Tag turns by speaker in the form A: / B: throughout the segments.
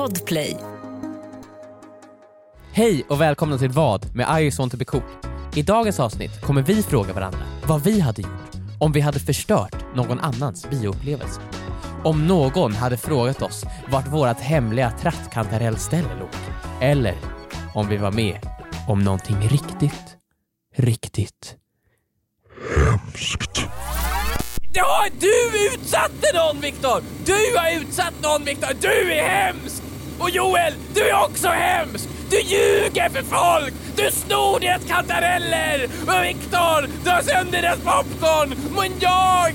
A: Podplay.
B: Hej och välkomna till Vad med I just want to be cool. I dagens avsnitt kommer vi fråga varandra vad vi hade gjort om vi hade förstört någon annans bioupplevelse. Om någon hade frågat oss vart vårt hemliga trattkantarellställe låg. Eller om vi var med om någonting riktigt, riktigt hemskt. Ja, du utsatte någon Viktor! Du har utsatt någon Viktor! Du är hemsk! Och Joel, du är också hemsk! Du ljuger för folk! Du snor deras kantareller! Och Viktor, du har sönder deras popcorn! Men jag...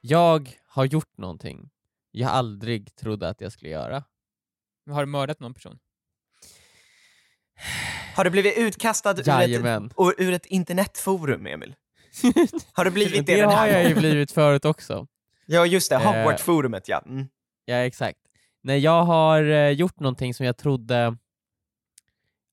B: Jag har gjort någonting jag aldrig trodde att jag skulle göra.
C: Har du mördat någon person?
D: Har du blivit utkastad ur ett, ur- ett internetforum, Emil? Har du blivit det
B: det
D: den
B: har
D: här
B: jag ju blivit förut också.
D: Ja, just det.
B: Eh.
D: Hogwarts-forumet, ja. Mm.
B: Ja, exakt. Nej, jag har eh, gjort någonting som jag trodde...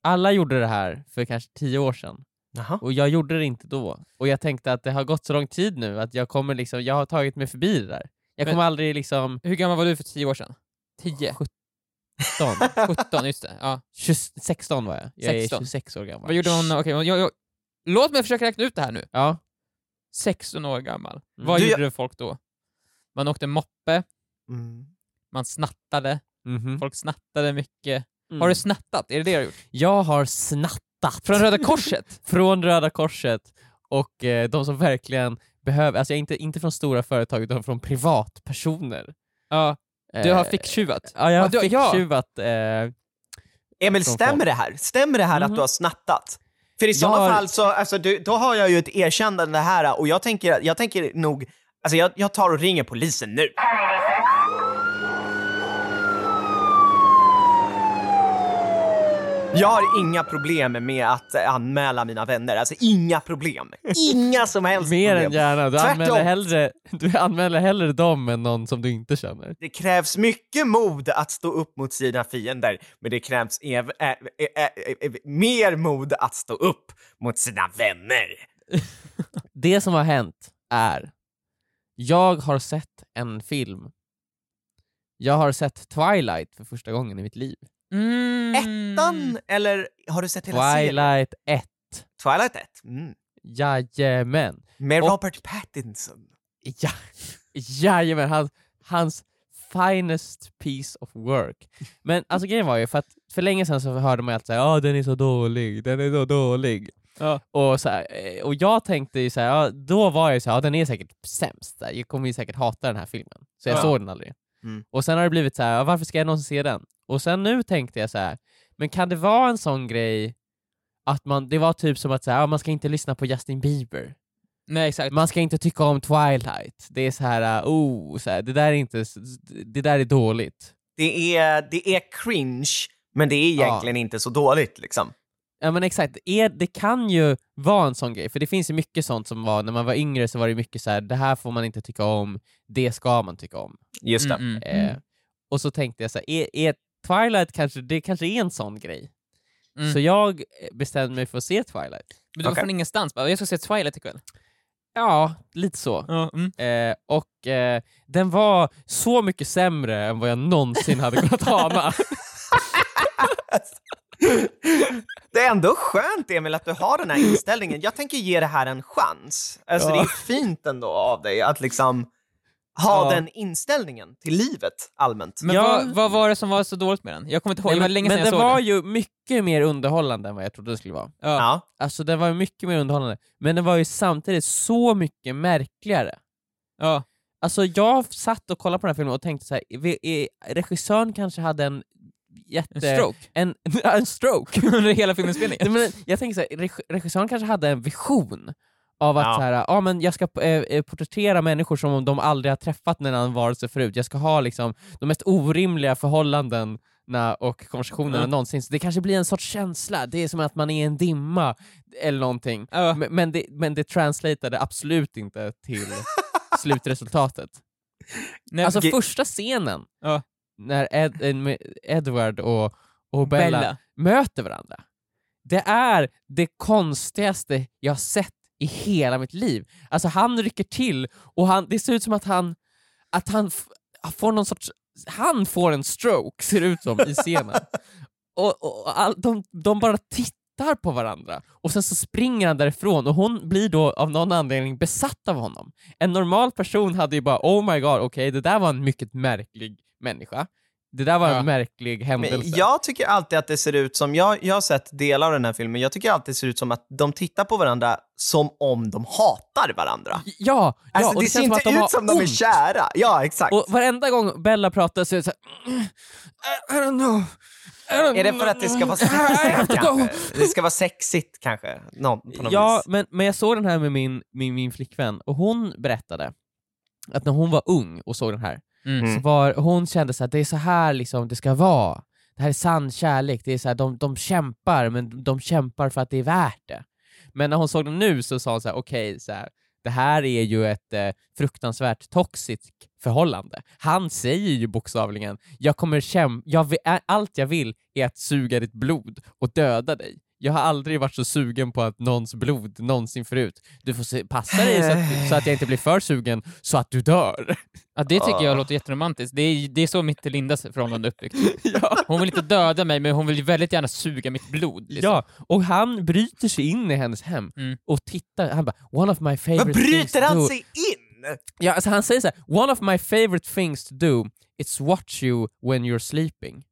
B: Alla gjorde det här för kanske tio år sedan,
D: Jaha.
B: och jag gjorde det inte då. Och jag tänkte att det har gått så lång tid nu att jag kommer liksom, jag har tagit mig förbi det där. Jag
C: Men-
B: kommer aldrig liksom...
C: Hur gammal var du för tio år sedan? 10?
B: 17,
C: 17, just det. Ja.
B: 20, 16 var jag. Jag
C: 16.
B: är 26 år gammal.
C: Vad gjorde hon? Okej, jag, jag, låt mig försöka räkna ut det här nu.
B: Ja.
C: 16 år gammal.
B: Mm.
C: Vad
D: Du,
C: gjorde folk då? Man åkte moppe,
D: Mm.
C: man snattade,
B: Mhm.
C: folk snattade mycket.
B: Mm.
C: Har du snattat? Är det det du har gjort?
B: Jag har snattat.
C: Från Röda Korset?
B: från Röda Korset och eh, de som verkligen behöver, alltså jag är inte, inte från stora företag utan från privatpersoner.
C: Ja. Du har
B: Eh,
C: ficktjuvat?
B: Ja, jag har
C: ja.
B: ficktjuvat. Eh,
D: Emil, stämmer det här? Stämmer det här
B: Mhm.
D: att du har snattat? För i sådana
B: har-
D: fall så, alltså, du, då har jag ju ett erkännande här och jag tänker, jag tänker nog, alltså jag, jag tar och ringer polisen nu. Jag har inga problem med att eh, anmäla mina vänner, alltså inga problem. Inga som helst
B: mer
D: problem.
B: än gärna. Du
D: Tvärtom.
B: anmäler, hellre, du anmäler hellre dem än någon som du inte känner.
D: Det krävs mycket mod att stå upp mot sina fiender, men det krävs ev- ä- ä- ä- mer mod att stå upp mot sina vänner.
B: Det som har hänt är, jag har sett en film. Jag har sett Twilight för första gången i mitt liv.
C: Mm.
D: Ettan, eller har du sett hela serien?
B: Twilight 1.
D: Twilight 1. Mm.
B: Jajamän.
D: Med
B: Och-
D: Robert Pattinson.
B: Ja, jajamän, hans, hans finest piece of work. Men alltså grejen var ju, för att för länge sedan så hörde man ju alltid såhär ja den är så dålig, den är så dålig.
C: Ja.
B: Och, så här, eh, och jag tänkte ju såhär, ja, då var jag ju såhär, ja den är säkert sämst, jag kommer ju säkert hata den här filmen. Så jag
C: Ja.
B: såg den aldrig.
D: Mm.
B: Och sen har det blivit så här, ja, varför ska jag någonsin se den? Och sen nu tänkte jag så här, men kan det vara en sån grej att man, det var typ som att så här, ja, man ska inte lyssna på Justin Bieber.
C: Nej, exakt.
B: Man ska inte tycka om Twilight. Det är så här, uh, oh, så här, det där är inte, det där är dåligt.
D: Det är, det är cringe, men det är
B: Ja.
D: egentligen inte så dåligt liksom.
B: Ja men exakt, är, det kan ju vara en sån grej, för det finns ju mycket sånt som var, när man var yngre så var det mycket så här, det här får man inte tycka om, det ska man tycka om.
D: Just det.
C: Mm, mm.
B: Eh, och så tänkte jag så här, är, är Twilight kanske, det kanske är en sån grej?
C: Mm.
B: Så jag bestämde mig för att se Twilight.
C: Men du var
D: Okej.
C: från ingenstans bara, jag ska se Twilight ikväll.
B: Ja, lite så.
C: Ja, mm.
B: Eh, och eh, den var så mycket sämre än vad jag någonsin hade kunnat ana.
D: Det är ändå skönt, Emil, att du har den här inställningen. Jag tänker ge det här en chans. Alltså,
B: Ja.
D: Det är fint ändå av dig att liksom ha
B: Ja.
D: den inställningen till livet allmänt.
C: Men
B: Ja.
C: vad, vad var det som var så dåligt med den? Jag kommer inte ihåg,
B: Nej,
C: det var
B: men
C: länge
B: men
C: sedan jag
B: den
C: såg
B: var
C: den.
B: ju mycket mer underhållande än vad jag trodde det skulle vara.
C: Ja.
D: Ja.
B: Alltså den var ju mycket mer underhållande, men den var ju samtidigt så mycket märkligare.
C: Ja.
B: Alltså jag satt och kollade på den här filmen och tänkte så här, regissören kanske hade en jätte...
C: En stroke
B: En, en stroke!
C: under hela filminspelningen.
B: Men jag tänker så här, reg- regissören kanske hade en vision av att
D: Ja.
B: så här, ja, men jag ska eh, eh, porträttera människor som om de aldrig har träffat en annan varelse förut. Jag ska ha liksom de mest orimliga förhållandena och konversationerna
C: Ja.
B: någonsin. Så det kanske blir en sorts känsla, det är som att man är i en dimma eller någonting.
C: Ja.
B: Men, men, det, men det translateade absolut inte till slutresultatet.
C: Nej,
B: Alltså första scenen,
C: Ja.
B: När Ed, eh, Edward och, och Bella,
C: Bella.
B: möter varandra, det är det konstigaste jag sett i hela mitt liv. Alltså han rycker till och han, det ser ut som att han, att han får någon sorts, han får en stroke ser det ut som i scenen. och, och all, de, de bara tittar på varandra och sen så springer han därifrån och hon blir då av någon anledning besatt av honom. En normal person hade ju bara oh my god, okej det där var en mycket märklig människa. Det där var en
C: Ja.
B: märklig händelse.
D: Men jag tycker alltid att det ser ut som, jag, jag har sett delar av den här filmen, jag tycker alltid det ser ut som att de tittar på varandra som om de hatar varandra.
B: Ja, ja
D: Alltså,
B: och
D: det, ser
B: som
D: inte
B: att de har
D: ut som de är kära. Ja, exakt.
B: Och varenda gång Bella pratar så är det såhär I, I don't know.
D: Är det för att det ska vara sexigt kanske? Det ska vara sexigt kanske? Nå, på något
B: Ja,
D: vis.
B: men, men jag såg den här med min, min, min flickvän och hon berättade att när hon var ung och såg den här,
C: Mm.
B: så var, hon kände så att det är så här liksom det ska vara. Det här är sann kärlek, det är så här, de, de kämpar, men de kämpar för att det är värt det. Men när hon såg den nu så sa hon så här: okej, så här, det här är ju ett eh, fruktansvärt toxiskt förhållande. Han säger ju bokstavligen, jag kommer kämpa, jag allt jag vill är att suga ditt blod och döda dig. Jag har aldrig varit så sugen på att någons blod någonsin förut. Du får se, passa dig så att, så att jag inte blir för sugen så att du dör.
C: Ja, det tycker
D: Ah.
C: jag låter jätteromantiskt. Det är, det är så mitt och Lindas förhållande är uppbyggt.
B: ja.
C: Hon vill inte döda mig, men hon vill väldigt gärna suga mitt blod. Liksom.
B: Ja, och han bryter sig in i hennes hem
C: Mm.
B: och tittar, han bara “One of my favorite
D: Men
B: things
D: bryter han
B: do...”
D: sig in?
B: Ja, alltså han säger så här, “One of my favorite things to do is watch you when you're sleeping.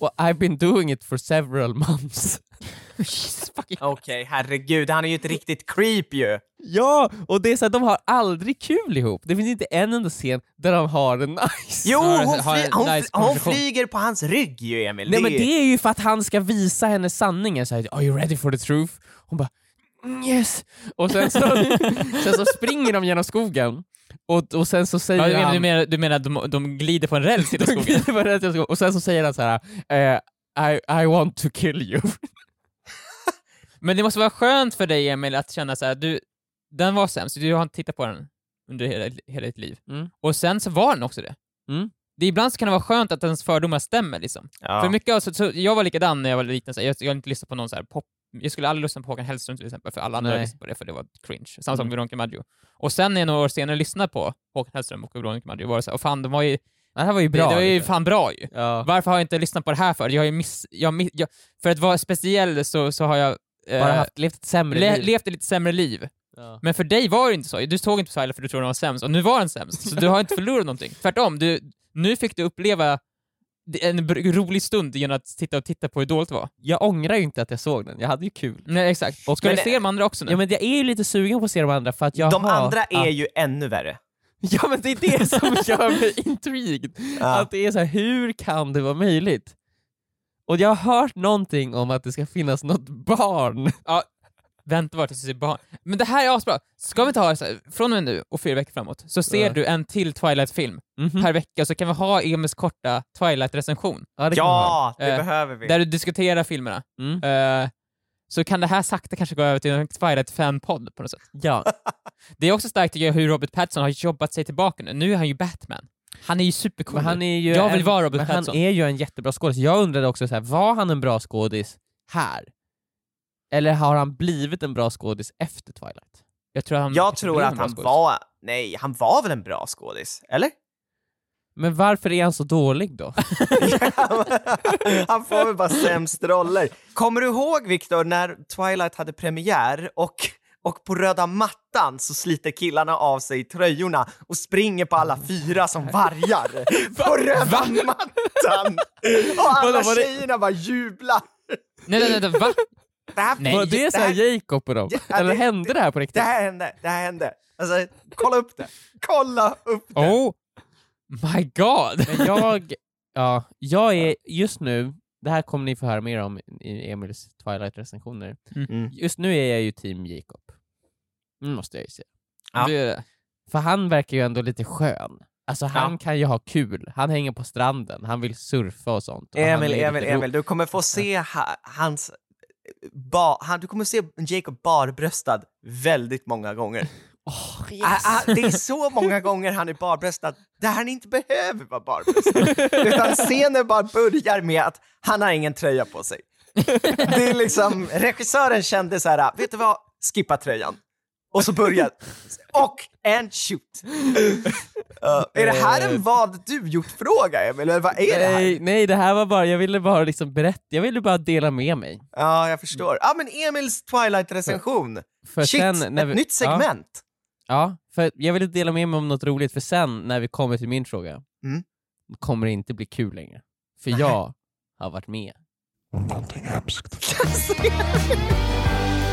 B: Och I've been doing it for several months.”
D: Okej, herregud, han är ju ett riktigt creep ju.
B: Ja, och det är så här, de har aldrig kul ihop. Det finns inte en enda scen där de har det nice.
D: Jo, hon,
C: har
D: fly,
C: en
D: hon,
C: nice
D: hon flyger på hans rygg ju, Emil.
B: Nej men
D: är-
B: det är ju för att han ska visa henne sanningen, så här, “Are you ready for the truth?” Hon bara "Mm, “Yes” och sen så, sen så springer de genom skogen och, och sen så säger
C: Ja, du, menar,
B: han...
C: du, menar, du menar att de, de glider på en räls
B: De
C: skogen?
B: glider på rätt skog. Och sen så säger han så här: eh, I, I want to kill you.
C: Men det måste vara skönt för dig, Emil, att känna så här, du, den var sämst, du har inte tittat på den under hela, hela ditt liv.
B: Mm.
C: Och sen så var den också det.
B: Mm.
C: det ibland så kan det vara skönt att ens fördomar stämmer liksom.
D: Ja.
C: För mycket av, så, så, jag var likadan när jag var liten, så här, jag, jag har inte lyssnat på någon så här pop, jag skulle aldrig lyssna på Håkan Hellström till exempel, för alla andra lyssnade på det för det var cringe. Samma sak
B: Mm.
C: med Veronica Maggio. Och sen när jag några år senare lyssnade på Håkan Hellström och Veronica Maggio var det så här, och fan de var ju,
B: Det här var ju
C: det,
B: bra.
C: det var ju fan bra ju.
B: ja.
C: Varför har jag inte lyssnat på det här för? Jag har miss, jag, jag, för att vara speciell så, så har jag
B: Bara haft, levt ett sämre
C: le,
B: liv.
C: levt ett lite sämre liv.
B: Ja.
C: Men för dig var det inte så. Du såg inte på Twilight för du trodde den var sämst, och nu var den sämst. Så du har inte förlorat någonting. Tvärtom, du, nu fick du uppleva en rolig stund genom att sitta och titta på hur dåligt det var.
B: Jag ångrar ju inte att jag såg den, jag hade ju kul.
C: Nej, exakt. Och ska
D: Men
C: du se de andra också nu?
B: Ja men jag är ju lite sugen på att se de andra för att jag
D: De
B: har...
D: andra är
B: att,
D: ju ännu värre.
B: Ja men det är det som gör mig intrigued.
D: Ja.
B: Att det är så här, hur kan det vara möjligt? Och jag har hört någonting om att det ska finnas något barn.
C: Vänta bara tills du ser barn. Men det här är asbra. Ska vi ta så här, från och med nu och fyra veckor framåt, så ser
B: Ja.
C: du en till Twilight-film
B: Mhm.
C: per vecka, så kan vi ha Emils korta Twilight-recension.
B: Ja, det ha.
D: Ja, det
C: Eh,
D: behöver vi.
C: Där du diskuterar filmerna.
B: Mm.
C: Eh, så kan det här sakta kanske gå över till en Twilight-fan-podd på något sätt.
B: Ja.
C: Det är också starkt tycker jag hur Robert Pattinson har jobbat sig tillbaka nu. Nu är han ju Batman. Han är ju supercool.
B: Men han är ju
C: Jag vill
B: en,
C: vara Robert
B: men han
C: Pattinson.
B: är ju en jättebra skådis. Jag undrade också så här, var han en bra skådis här? Eller har han blivit en bra skådis efter Twilight?
C: Jag tror, han
D: Jag tror att han
C: skådis.
D: var... Nej, han var väl en bra skådis? Eller?
B: Men varför är han så dålig då?
D: han får väl bara sämst roller. Kommer du ihåg, Viktor, när Twilight hade premiär och, och på röda mattan så sliter killarna av sig tröjorna och springer på alla fyra som vargar på röda mattan! Och alla
B: Vadå, det-
D: tjejerna bara jublar.
C: Nej, nej, nej, va?
D: Det här,
C: Nej,
B: Var det så här Jacob och dem?
D: Ja,
B: Eller
D: det-
B: hände det här på riktigt?
D: det här hände, det här hände. Alltså, kolla upp det. Kolla upp det.
C: Oh my god!
B: Men jag, ja, jag är just nu, det här kommer ni få höra mer om i Emils Twilight-recensioner.
D: Mm.
B: Just nu är jag ju team Jacob. Mm, måste jag ju säga.
D: Ja.
C: Det,
B: För han verkar ju ändå lite skön. Alltså han
D: Ja.
B: kan ju ha kul, han hänger på stranden, han vill surfa och sånt. Och
D: Emil, Emil, Emil, du kommer få se ha, hans... Ba, han, du kommer se Jacob barbröstad väldigt många gånger.
B: Åh, yes.
D: Ah, ah, det är så många gånger han är barbröstad där han inte behöver vara barbröstad. Utan scenen bara börjar med att han har ingen tröja på sig. Det är liksom, regissören kände så här, vet du vad, skippa tröjan. Och så börjar... Och and shoot! Uh, är det här en vad du gjort-fråga, Emil? Eller vad är det här?
B: Nej, nej, det här var bara, jag ville bara liksom berätta, jag ville bara dela med mig.
D: Ja, jag förstår. Ja, men Emils Twilight-recension.
B: För
D: Shit,
B: sen, när
D: ett
B: vi,
D: nytt segment.
B: Ja, ja, för jag ville dela med mig om något roligt, för sen när vi kommer till min fråga,
D: Mm.
B: kommer det inte bli kul längre. För jag har varit med.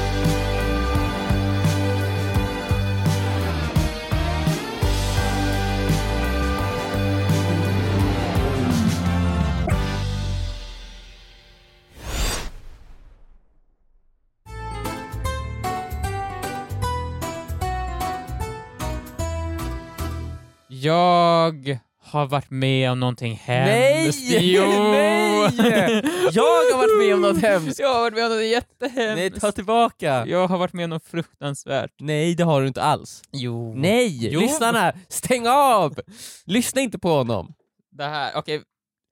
C: Jag har varit med om någonting
B: Nej!
C: hemskt. Jo!
B: Nej! Jag har varit med om något hemskt!
C: Jag har varit med om något jättehemskt.
B: Nej, ta tillbaka!
C: Jag har varit med om något fruktansvärt.
B: Nej, det har du inte alls.
C: Jo.
B: Nej!
C: Jo.
B: Lyssnarna, stäng av! Lyssna inte på honom.
C: Det här, okej.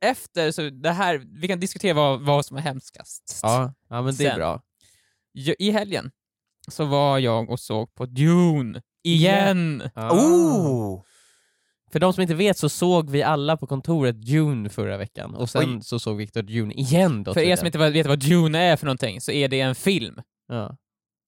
C: Efter, så det här, vi kan diskutera vad, vad som är hemskast.
B: Ja, ja men det är
C: Sen.
B: bra.
C: Ju- I helgen så var jag och såg på Dune. Igen!
B: Ja.
D: Oh!
B: För de som inte vet så såg vi alla på kontoret Dune förra veckan, och sen
D: Oj.
B: så såg Victor Dune igen då
C: För er som inte vet vad Dune är för någonting, så är det en film.
B: ja.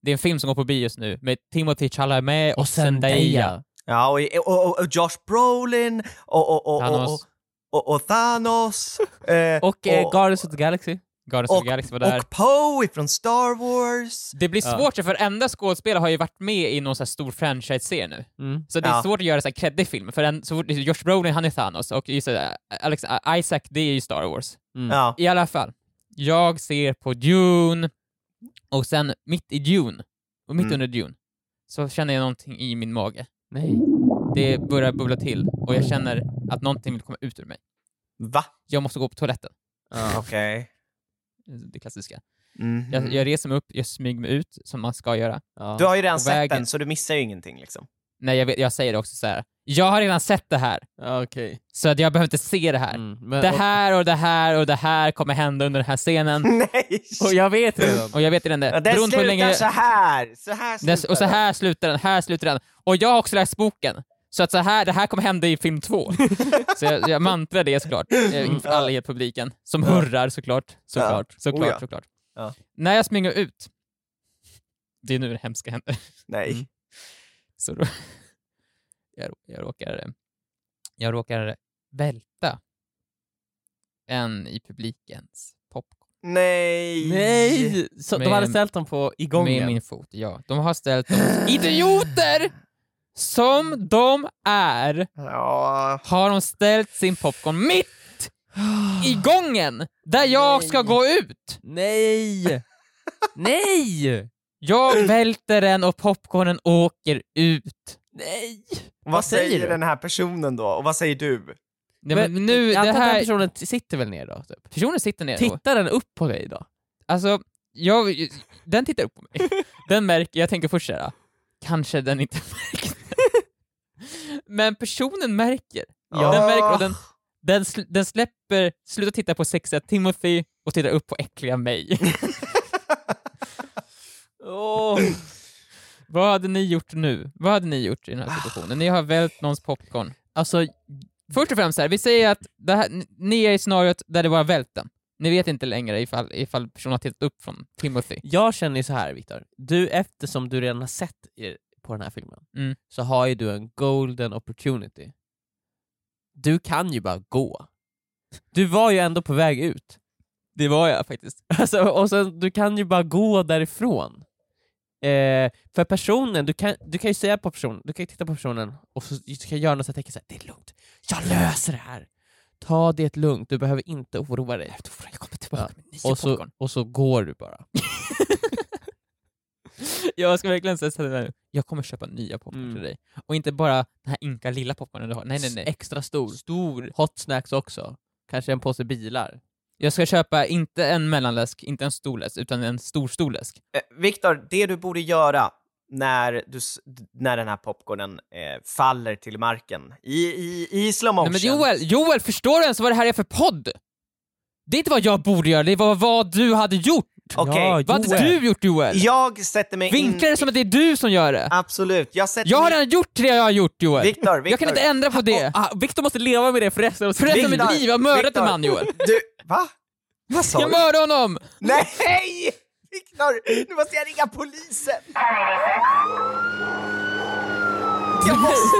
C: Det är en film som går på bio just nu med Timothy Chalamet och,
B: Och
C: Zendaya.
D: Ja, och, och, och, och Josh Brolin och, och, och, och,
C: Thanos.
D: och, och, och Thanos. eh,
B: Och, eh, Guardians of the Galaxy.
C: Guardians of
D: och,
C: the Galaxy var där.
D: och Poe från Star Wars.
C: Det blir
B: Ja.
C: svårt, för varenda skådespelare har ju varit med i någon sån här stor franchise-serie nu.
B: Mm.
C: Så det är
D: Ja.
C: svårt att göra så här creddig film, för en, så fort, Josh Brolin han är Thanos, och äh, Alex, Isaac det är ju Star Wars.
B: Mm.
D: Ja.
C: I alla fall, jag ser på Dune, och sen mitt i Dune, och mitt
D: Mm.
C: under Dune, så känner jag någonting i min mage.
B: Nej.
C: Det börjar bubbla till, och jag känner att någonting vill komma ut ur mig.
D: Va?
C: Jag måste gå på toaletten.
B: Ja.
D: Okej.
C: Det klassiska.
D: Mhm.
C: Jag, jag reser mig upp, jag smyger mig ut, som man ska göra.
B: Ja.
D: Du har ju redan
C: På
D: sett
C: vägen.
D: den, så du missar ju ingenting liksom.
C: Nej, jag, vet, jag säger det också så här. jag har redan sett det här,
B: okej.
C: så att jag behöver inte se det här.
B: Mm. Men-
C: Det här och det här och det här kommer hända under den här scenen.
D: Nej!
B: Och, jag vet redan.
C: Och jag vet redan det.
D: Ja, den
C: Beroende
D: slutar
C: länge...
D: så här. Så här
C: Den,
D: slutar
C: och så
D: den.
C: här slutar den, här slutar den. Och jag har också läst boken. Så att så här, det här kommer hända i film två. så jag, jag mantrar det såklart, eh, inför alla er publiken, som hurrar såklart. Såklart, såklart,
D: Oh ja.
C: såklart.
D: Ja.
C: När jag springer ut, det är nu det hemska händer,
D: Nej.
B: Mm.
C: så då, jag, jag, råkar, jag råkar välta en i publikens popcorn.
D: Nej!
B: Nej! Så de
C: Med-
B: hade ställt dem på i gången.
C: Med min fot, ja. De har ställt dem idioter! Som de är,
D: Ja.
C: har de ställt sin popcorn mitt i gången, där jag
B: Nej.
C: ska gå ut.
B: Nej! Nej!
C: Jag välter den och popcornen åker ut.
B: Nej!
D: Vad,
B: säger
D: säger
B: du?
D: den här personen då? Och vad säger du?
C: Nej, men nu,
B: jag
C: det
B: antar att den
C: här,
B: personen sitter väl ner då? Typ.
C: personen sitter ner då.
B: Tittar den upp på dig då?
C: Alltså, jag, den tittar upp på mig. Den märker, jag tänker först såhär, kanske den inte märkte. Men personen märker.
D: Ja.
C: Den märker och den, den, sl- den släpper, slutar titta på sexiga Timothy och tittar upp på äckliga mig.
B: Åh.
C: Vad hade ni gjort nu? Vad hade ni gjort i den här situationen? Ni har vält någons popcorn.
B: Alltså,
C: Först och främst, här, vi säger att här, ni är i scenariot där det var vält den. Ni vet inte längre ifall, ifall personen har tittat upp från Timothy.
B: jag känner ju så här Viktor. Du, eftersom du redan har sett på den här filmen,
C: Mm.
B: så har ju du en golden opportunity. Du kan ju bara gå. Du var ju ändå på väg ut.
C: Det var jag faktiskt.
B: Alltså, och sen, du kan ju bara gå därifrån. Eh, för personen, du kan, du kan ju säga på personen, du kan ju titta på personen och så, du kan göra något sånt tecken såhär, det är lugnt, jag löser det här. Ta det lugnt, du behöver inte oroa dig.
C: Jag kommer tillbaka
B: Ja.
C: med
B: Och så,
C: popcorn.
B: och så går du bara.
C: Jag ska verkligen säga så här, jag kommer köpa nya popcorn
B: Mm.
C: till dig. Och inte bara den här ynka lilla popcornen du har. Nej, nej, nej.
B: Extra stor.
C: Stor.
B: Hot snacks också. Kanske en påse bilar.
C: Jag ska köpa inte en mellanläsk, inte en stor läsk, utan en stor, stor läsk.
D: Eh, Viktor, det du borde göra när, du, när den här popcornen eh, faller till marken i, i, i slow motion.
C: Nej, men Joel, Joel, förstår du ens vad det här är för podd? Det är inte vad jag borde göra, det var vad du hade gjort!
D: Okej,
B: Ja,
C: Vad hade du gjort Joel?
D: jag sätter mig
C: Vinklar det
D: in...
C: som att det är du som gör det?
D: Absolut, jag sätter
C: Jag har
D: mig...
C: redan gjort det jag har gjort Joel.
D: Viktor, Viktor.
C: Jag kan inte ändra på det.
B: Ah, Victor måste leva med det för resten av sitt
C: För resten av
B: liv.
C: jag har mördat
D: Viktor,
C: en man Joel.
D: Du, va? Vad sa
C: Jag
D: du?
C: mördade honom!
D: Nej! Viktor, nu måste jag ringa polisen! Jag måste!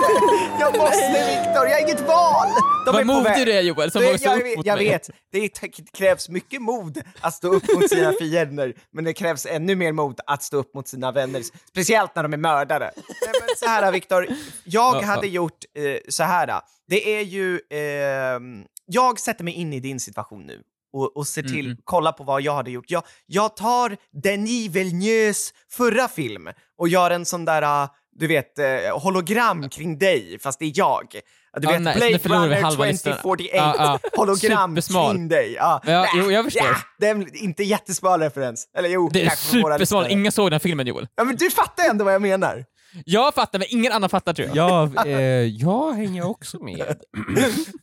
D: Jag måste Viktor, jag har inget val! De
C: Vad modig du är Joel som vågar stå
D: jag
C: upp
D: vet,
C: mot
D: jag
C: mig.
D: vet, det krävs mycket mod att stå upp mot sina fiender, men det krävs ännu mer mod att stå upp mot sina vänner, speciellt när de är mördare. Nej, men så här Viktor, jag
C: Ja,
D: hade gjort eh, så här. Det är ju, ehm, jag sätter mig in i din situation nu och, och ser till,
C: Mm.
D: kolla på vad jag hade gjort. Jag, jag tar Denis Villeneuves förra film och gör en sån där, uh, du vet, eh, hologram kring dig, fast det är jag. Du
C: Ja,
D: vet,
C: nej, så
D: Blade Runner
C: halva listan.
D: 2048,
C: Ja, ja.
D: hologram
C: Supersmal.
D: kring dig. Ja,
C: Ja,
D: Nej,
C: jo, jag förstår.
D: Ja, det är inte jättesmal referens. Eller jo,
C: Det är
D: lyssnare.
C: ingen såg den filmen Joel.
D: Ja, men du fattar ändå vad jag menar.
C: Jag fattar men ingen annan fattar tror jag.
B: Ja, eh, jag hänger också med.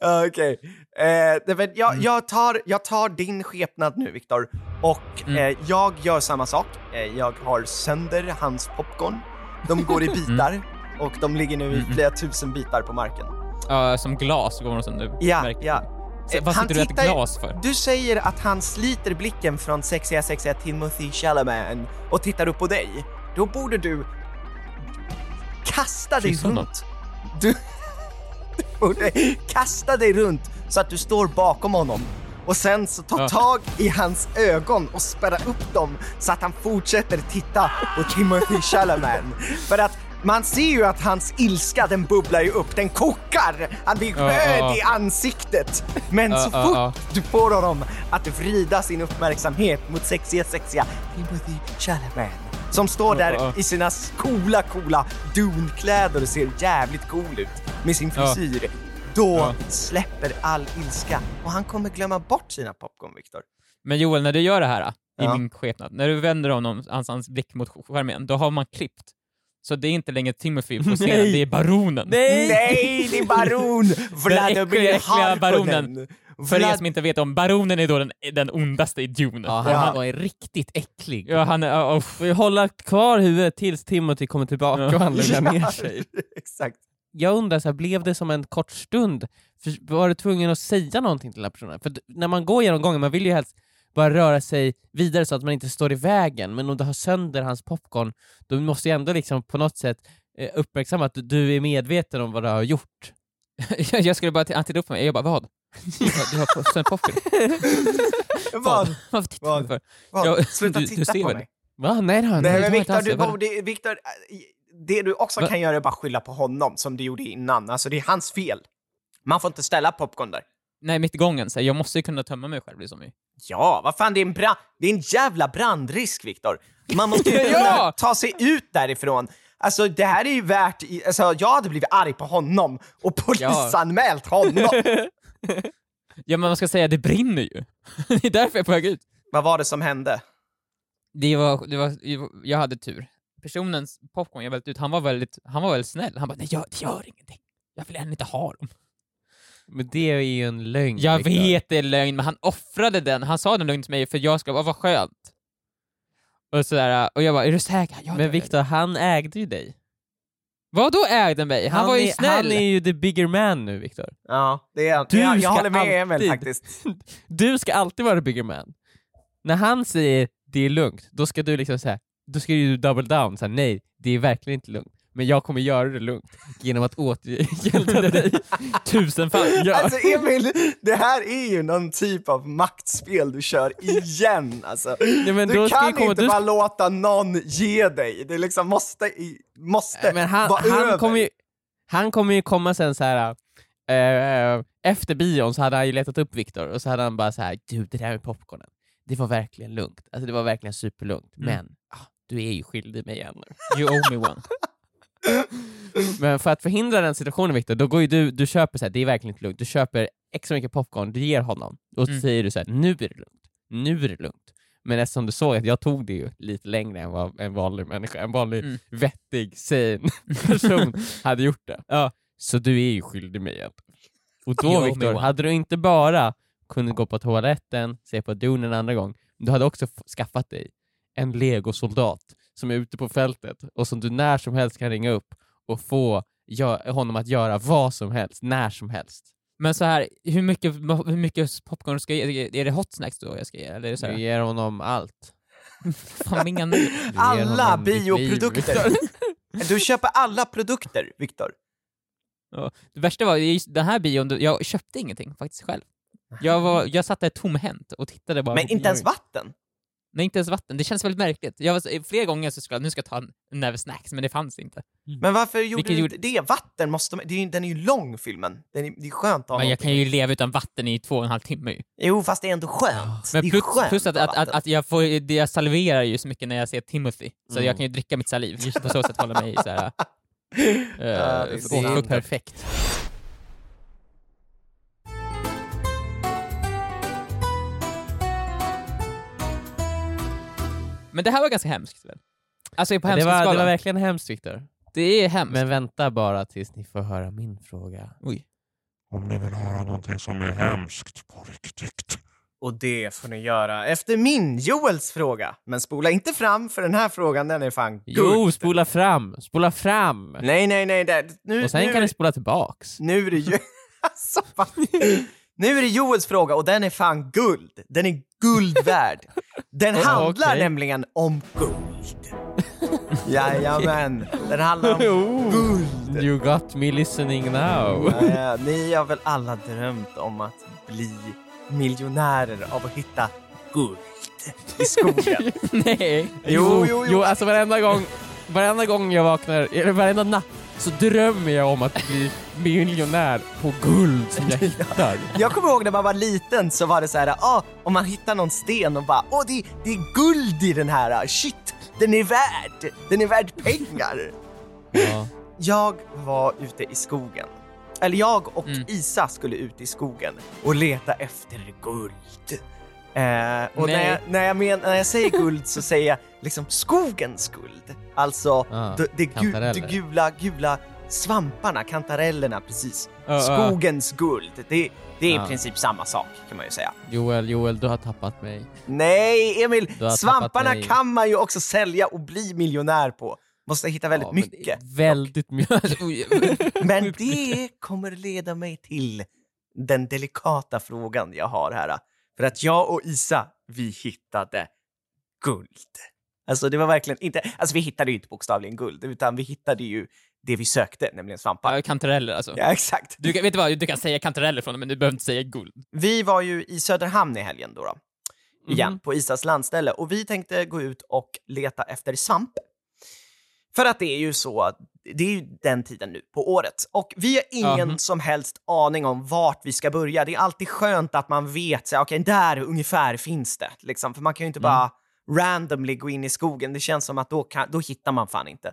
D: Ja, Okej. Eh, det- men jag, jag, tar, jag tar din skepnad nu, Viktor, och eh, jag gör samma sak. Eh, jag har sönder hans popcorn. De går i bitar och de ligger nu i flera tusen bitar på marken.
C: Ja, som glas går de du
D: Ja,
C: märker.
D: ja.
C: Så,
D: Eh,
C: vad
D: han
C: sitter du och äter glas för?
D: Du säger att han sliter blicken från sexiga, sexiga Timothy Chalamet och tittar upp på dig. Då borde du kasta dig
C: honom.
D: runt. Du, du borde kasta dig runt så att du står bakom honom och sen så ta tag i hans ögon och spärra upp dem så att han fortsätter titta på Timothy Chalamet. För att man ser ju att hans ilska den bubblar ju upp, den kokar! Han blir röd
C: ja, ja.
D: i ansiktet. Men
C: Ja,
D: så fort du får honom att vrida sin uppmärksamhet mot sexiga, sexiga Timothy Chalamet som står där i sina coola, coola Dune-kläder och ser jävligt cool ut med sin frisyr. Då släpper all ilska och han kommer glömma bort sina popcorn, Viktor.
C: Men Joel, när du gör det här i
D: Ja.
C: min skepnad, när du vänder honom, hans, hans blick mot skärmen, då har man klippt. Så det är inte längre Timothy på scenen,
B: Nej.
C: det är baronen.
B: Nej!
D: Nej, det är baron! Vladimir
C: äckliga, äckliga baronen.
D: Harkonnen.
C: För er som inte vet om, baronen är då den, den ondaste i Dune.
B: Ja, han,
D: Ja.
B: han var riktigt äcklig.
C: Ja, han är...
B: Får vi hålla kvar huvudet tills Timothy kommer tillbaka
C: Ja.
B: och han lugnar ner sig.
D: Exakt.
B: Jag undrar, så här, blev det som en kort stund? För, var du tvungen att säga någonting till den här personen? För när man går genom gången, man vill ju helst bara röra sig vidare så att man inte står i vägen, men om du har sönder hans popcorn, då måste jag ändå liksom på något sätt eh, uppmärksamma att du- du är medveten om vad du har gjort.
C: Jag jag skulle bara, t- han tittade upp på mig, jag bara vad? Du har, du sen popcorn.
D: Vad?
C: Varför tittar du
D: Vad?
C: för?
D: Vad?
C: Ja,
D: Sluta
C: du- du
D: titta
C: ser
D: på mig.
B: Va? Nej det har han
D: Nej, men Viktor, du.
C: Vadå?
D: borde- Viktor, det du också
C: Va?
D: kan göra är bara skylla på honom som du gjorde innan. Alltså det är hans fel. Man får inte ställa popcorn där.
C: Nej, mitt i gången, så här, jag måste ju kunna tömma mig själv liksom.
D: Ja, vad fan, det är en, bra- det är en jävla brandrisk, Viktor. Man måste ju
C: Ja!
D: kunna ta sig ut därifrån. Alltså det här är ju värt, alltså jag hade blivit arg på honom och polisanmält honom.
C: Ja, men man ska säga, det brinner ju. det är därför jag är på väg ut.
D: Vad var det som hände?
C: Det var, det var, jag hade tur. Personens popcorn jag välte ut, han var väldigt, han var väldigt snäll. Han bara, nej jag, det gör ingenting. Jag vill ännu inte ha dem.
B: Men det är ju en lögn.
C: Jag
B: Viktor.
C: vet det är lögn, men han offrade den. Han sa den lögn till mig för jag ska, vad vad skönt. Och sådär, och jag bara, är du säker? Ja,
B: Men Viktor, han ägde ju dig.
C: Vad då ägde mig? Han, var ju
B: är,
C: snäll!
B: Han är ju the bigger man nu Viktor.
D: Ja, det är,
B: Du
D: jag, jag
B: ska
D: håller med Emil
B: alltid-
D: faktiskt.
B: Du ska alltid vara the bigger man. När han säger det är lugnt, då ska du liksom säga, då ska du double down, så här, nej, det är verkligen inte lugnt. Men jag kommer göra det lugnt genom att återgälda dig tusenfalt. Ja.
D: Alltså Emil, det här är ju någon typ av maktspel du kör igen alltså.
B: Ja, men
D: du kan
B: komma-
D: inte
B: du
D: bara låta någon ge dig. Det liksom måste, måste
B: men han,
D: vara över.
B: han, kommer ju, han kommer ju komma sen så här. eh, efter bion så hade han ju letat upp Viktor och så hade han bara så här, du det där med popcornen, det var verkligen lugnt. Alltså det var verkligen superlugnt.
C: Mm.
B: Men ah, du är ju skyldig mig en.
C: You owe me one.
B: Men för att förhindra den situationen Viktor, då går ju du, du köper så här, det är verkligen inte lugnt, du köper extra mycket popcorn, du ger honom, och så
C: Mm.
B: säger du så här, nu är det lugnt, nu är det lugnt. Men eftersom du såg att jag tog det ju lite längre än vad en vanlig människa, en vanlig
C: Mm.
B: vettig, sane person hade gjort det. Ja. Så du är ju skyldig mig en. Och då Viktor, hade du inte bara kunnat gå på toaletten, se på Dune en andra gång, du hade också skaffat dig en legosoldat som är ute på fältet och som du när som helst kan ringa upp och få honom att göra vad som helst, när som helst.
C: Men så här, hur mycket, hur mycket popcorn ska jag ge? Är det hot snacks då jag ska ge? Eller är det så
B: Du
C: här,
B: ger honom allt.
C: fan du?
B: Du ger
D: Alla bioprodukter. Du köper alla produkter, Viktor.
C: Det värsta var, den här bion, jag köpte ingenting faktiskt själv. Jag, var, jag satt där tomhänt och tittade bara
D: Men
C: på
D: inte ens vatten.
C: Nej, inte ens vatten. Det känns väldigt märkligt. Jag var, flera gånger så skulle jag, nu ska jag ta en näve snacks, men det fanns inte.
D: Men varför gjorde
C: Vilket
D: du
C: gjorde-
D: det? Vatten måste man... Det är, den är ju lång, filmen. Den är, det är skönt att ha
C: Men jag
D: någonting.
C: kan ju leva utan vatten i två och en halv timme ju.
D: Jo, fast det är ändå skönt.
C: Men
D: det är
C: plus,
D: skönt
C: plus att, att, att, att jag, får, det- jag salverar ju så mycket när jag ser Timothy, så
B: Mm.
C: jag kan ju dricka mitt saliv. På så sätt hålla mig så här,
D: Ja, det är
C: uh,
B: Det är
D: sant.
B: perfekt.
C: Men det här var ganska hemskt väl? Alltså på
B: Det var, det var verkligen hemskt Viktor.
C: Det är hemskt.
B: Men vänta bara tills ni får höra min fråga.
C: Oj.
E: Om ni vill höra någonting som är hemskt på riktigt.
D: Och det får ni göra efter min, Joels fråga. Men spola inte fram, för den här frågan den är fan
B: Jo,
D: guld.
B: spola fram! Spola fram!
D: Nej, nej, nej. Det, nu,
B: Och sen
D: nu,
B: kan ni spola tillbaks.
D: nu är det ju... alltså, fan. Nu är det Joels fråga och den är fan guld. Den är guld värd. Den handlar
B: okej.
D: nämligen om guld. Jajamän, den handlar om
B: Oh,
D: guld.
B: You got me listening now.
D: Ja, ja, ni har väl alla drömt om att bli miljonärer av att hitta guld i skogen?
C: Nej.
D: Jo, jo, jo.
B: alltså varenda gång, varenda gång jag vaknar, eller varenda natt, så drömmer jag om att bli miljonär på guld som jag hittar.
D: Jag kommer ihåg när man var liten så var det så här, ah, om man hittar någon sten och bara, åh det, det är guld i den här, shit, den är värd, den är värd pengar.
B: Ja.
D: Jag var ute i skogen. Eller jag och
C: Mm.
D: Isa skulle ut i skogen och leta efter guld. Eh, och när jag, när, jag men, när jag säger guld så säger jag liksom skogens guld. Alltså
B: Ah,
D: det, det, gu, det gula, gula svamparna, kantarellerna precis.
B: Ja, ja.
D: Skogens guld. Det, det är i
B: Ja.
D: princip samma sak kan man ju säga.
B: Joel, Joel, du har tappat mig.
D: Nej, Emil! Svamparna kan man ju också sälja och bli miljonär på. Måste hitta väldigt
B: Ja,
D: mycket.
B: Väldigt mycket.
D: Men det kommer leda mig till den delikata frågan jag har här. För att jag och Isa, vi hittade guld. Alltså det var verkligen inte, alltså vi hittade ju inte bokstavligen guld, utan vi hittade ju det vi sökte, nämligen svampar.
C: Ja, kantareller alltså.
D: Ja, exakt.
C: Du, vet du vad, du kan säga kantareller från det, men du behöver inte säga guld.
D: Vi var ju i Söderhamn i helgen då, då igen,
B: Mhm.
D: på Isas landställe och vi tänkte gå ut och leta efter svamp. För att det är ju så, det är ju den tiden nu på året. Och vi har ingen
C: Mhm.
D: som helst aning om vart vi ska börja. Det är alltid skönt att man vet, så här, okej, där ungefär finns det. Liksom. För man kan ju inte bara randomly gå in i skogen. Det känns som att då, kan, då hittar man fan inte.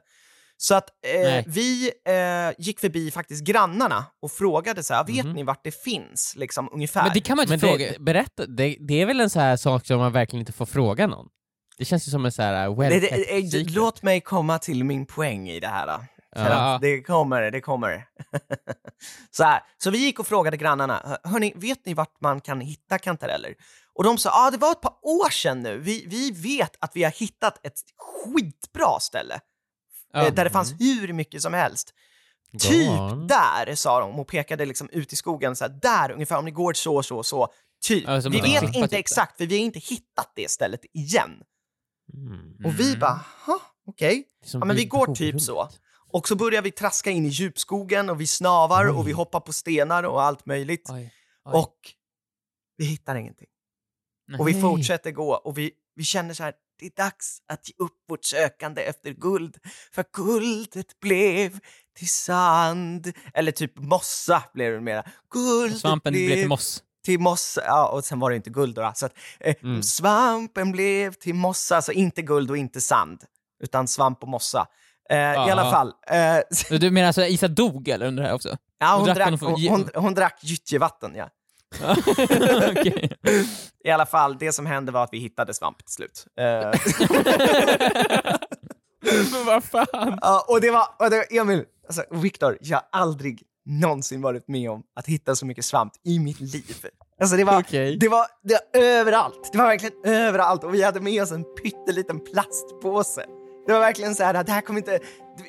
D: Så att eh, vi eh, gick förbi faktiskt grannarna och frågade så här, vet
B: Mhm.
D: ni vart det finns? Liksom ungefär.
C: Men det kan man inte
B: Men
C: fråga.
B: det, berätta, det, det är väl en så här sak som man verkligen inte får fråga någon? Det känns ju som en så här uh, well
D: Det, det, eh, låt mig komma till min poäng i det här.
B: Ja.
D: det kommer, det kommer. så, här, så vi gick och frågade grannarna, hörni, vet ni vart man kan hitta kantareller? Och de sa, ja ah, det var ett par år sedan nu, vi, vi vet att vi har hittat ett skitbra ställe.
C: Ja.
D: eh, Där det fanns hur mycket som helst. Typ
B: on.
D: där, sa de och pekade liksom ut i skogen, så här, där ungefär, om ni går så, så, så. Typ.
C: Ja, som
D: vi vet inte
C: typ.
D: exakt, för vi har inte hittat det stället igen.
B: Mm.
D: Och vi
C: Mm.
D: bara, okej.
B: Som
D: Ja, men vi
B: vid
D: går typ så. Och så börjar vi traska in i djupskogen och vi snavar och vi hoppar på stenar och allt möjligt.
C: Oj. Oj.
D: Och vi hittar ingenting. Och vi
B: Nej.
D: fortsätter gå och vi, vi känner så här, det är dags att ge upp vårt sökande efter guld. För guldet blev till sand. Eller typ mossa blev det mera. Guldet
C: Svampen blev till moss.
D: till mossa, ja, och sen var det inte guld då. Så att, eh,
B: Mm.
D: Svampen blev till mossa, alltså inte guld och inte sand, utan svamp och mossa. Eh, I alla fall. Eh,
C: Du menar alltså Isa dog eller under det här också?
D: ja, hon,
C: drack
D: drack,
C: hon
D: hon, hon, hon drack gyttjevatten, ja. I alla fall, det som hände var att vi hittade svamp till slut. Eh,
B: Men vad fan?
D: ja, och det var, och det Emil, alltså Viktor, jag har aldrig någonsin varit med om att hitta så mycket svamp i mitt liv. Alltså det var,
B: Okej.
D: det var, det var överallt. Det var verkligen överallt och vi hade med oss en pytteliten plastpåse. Det var verkligen så här, det här kommer inte...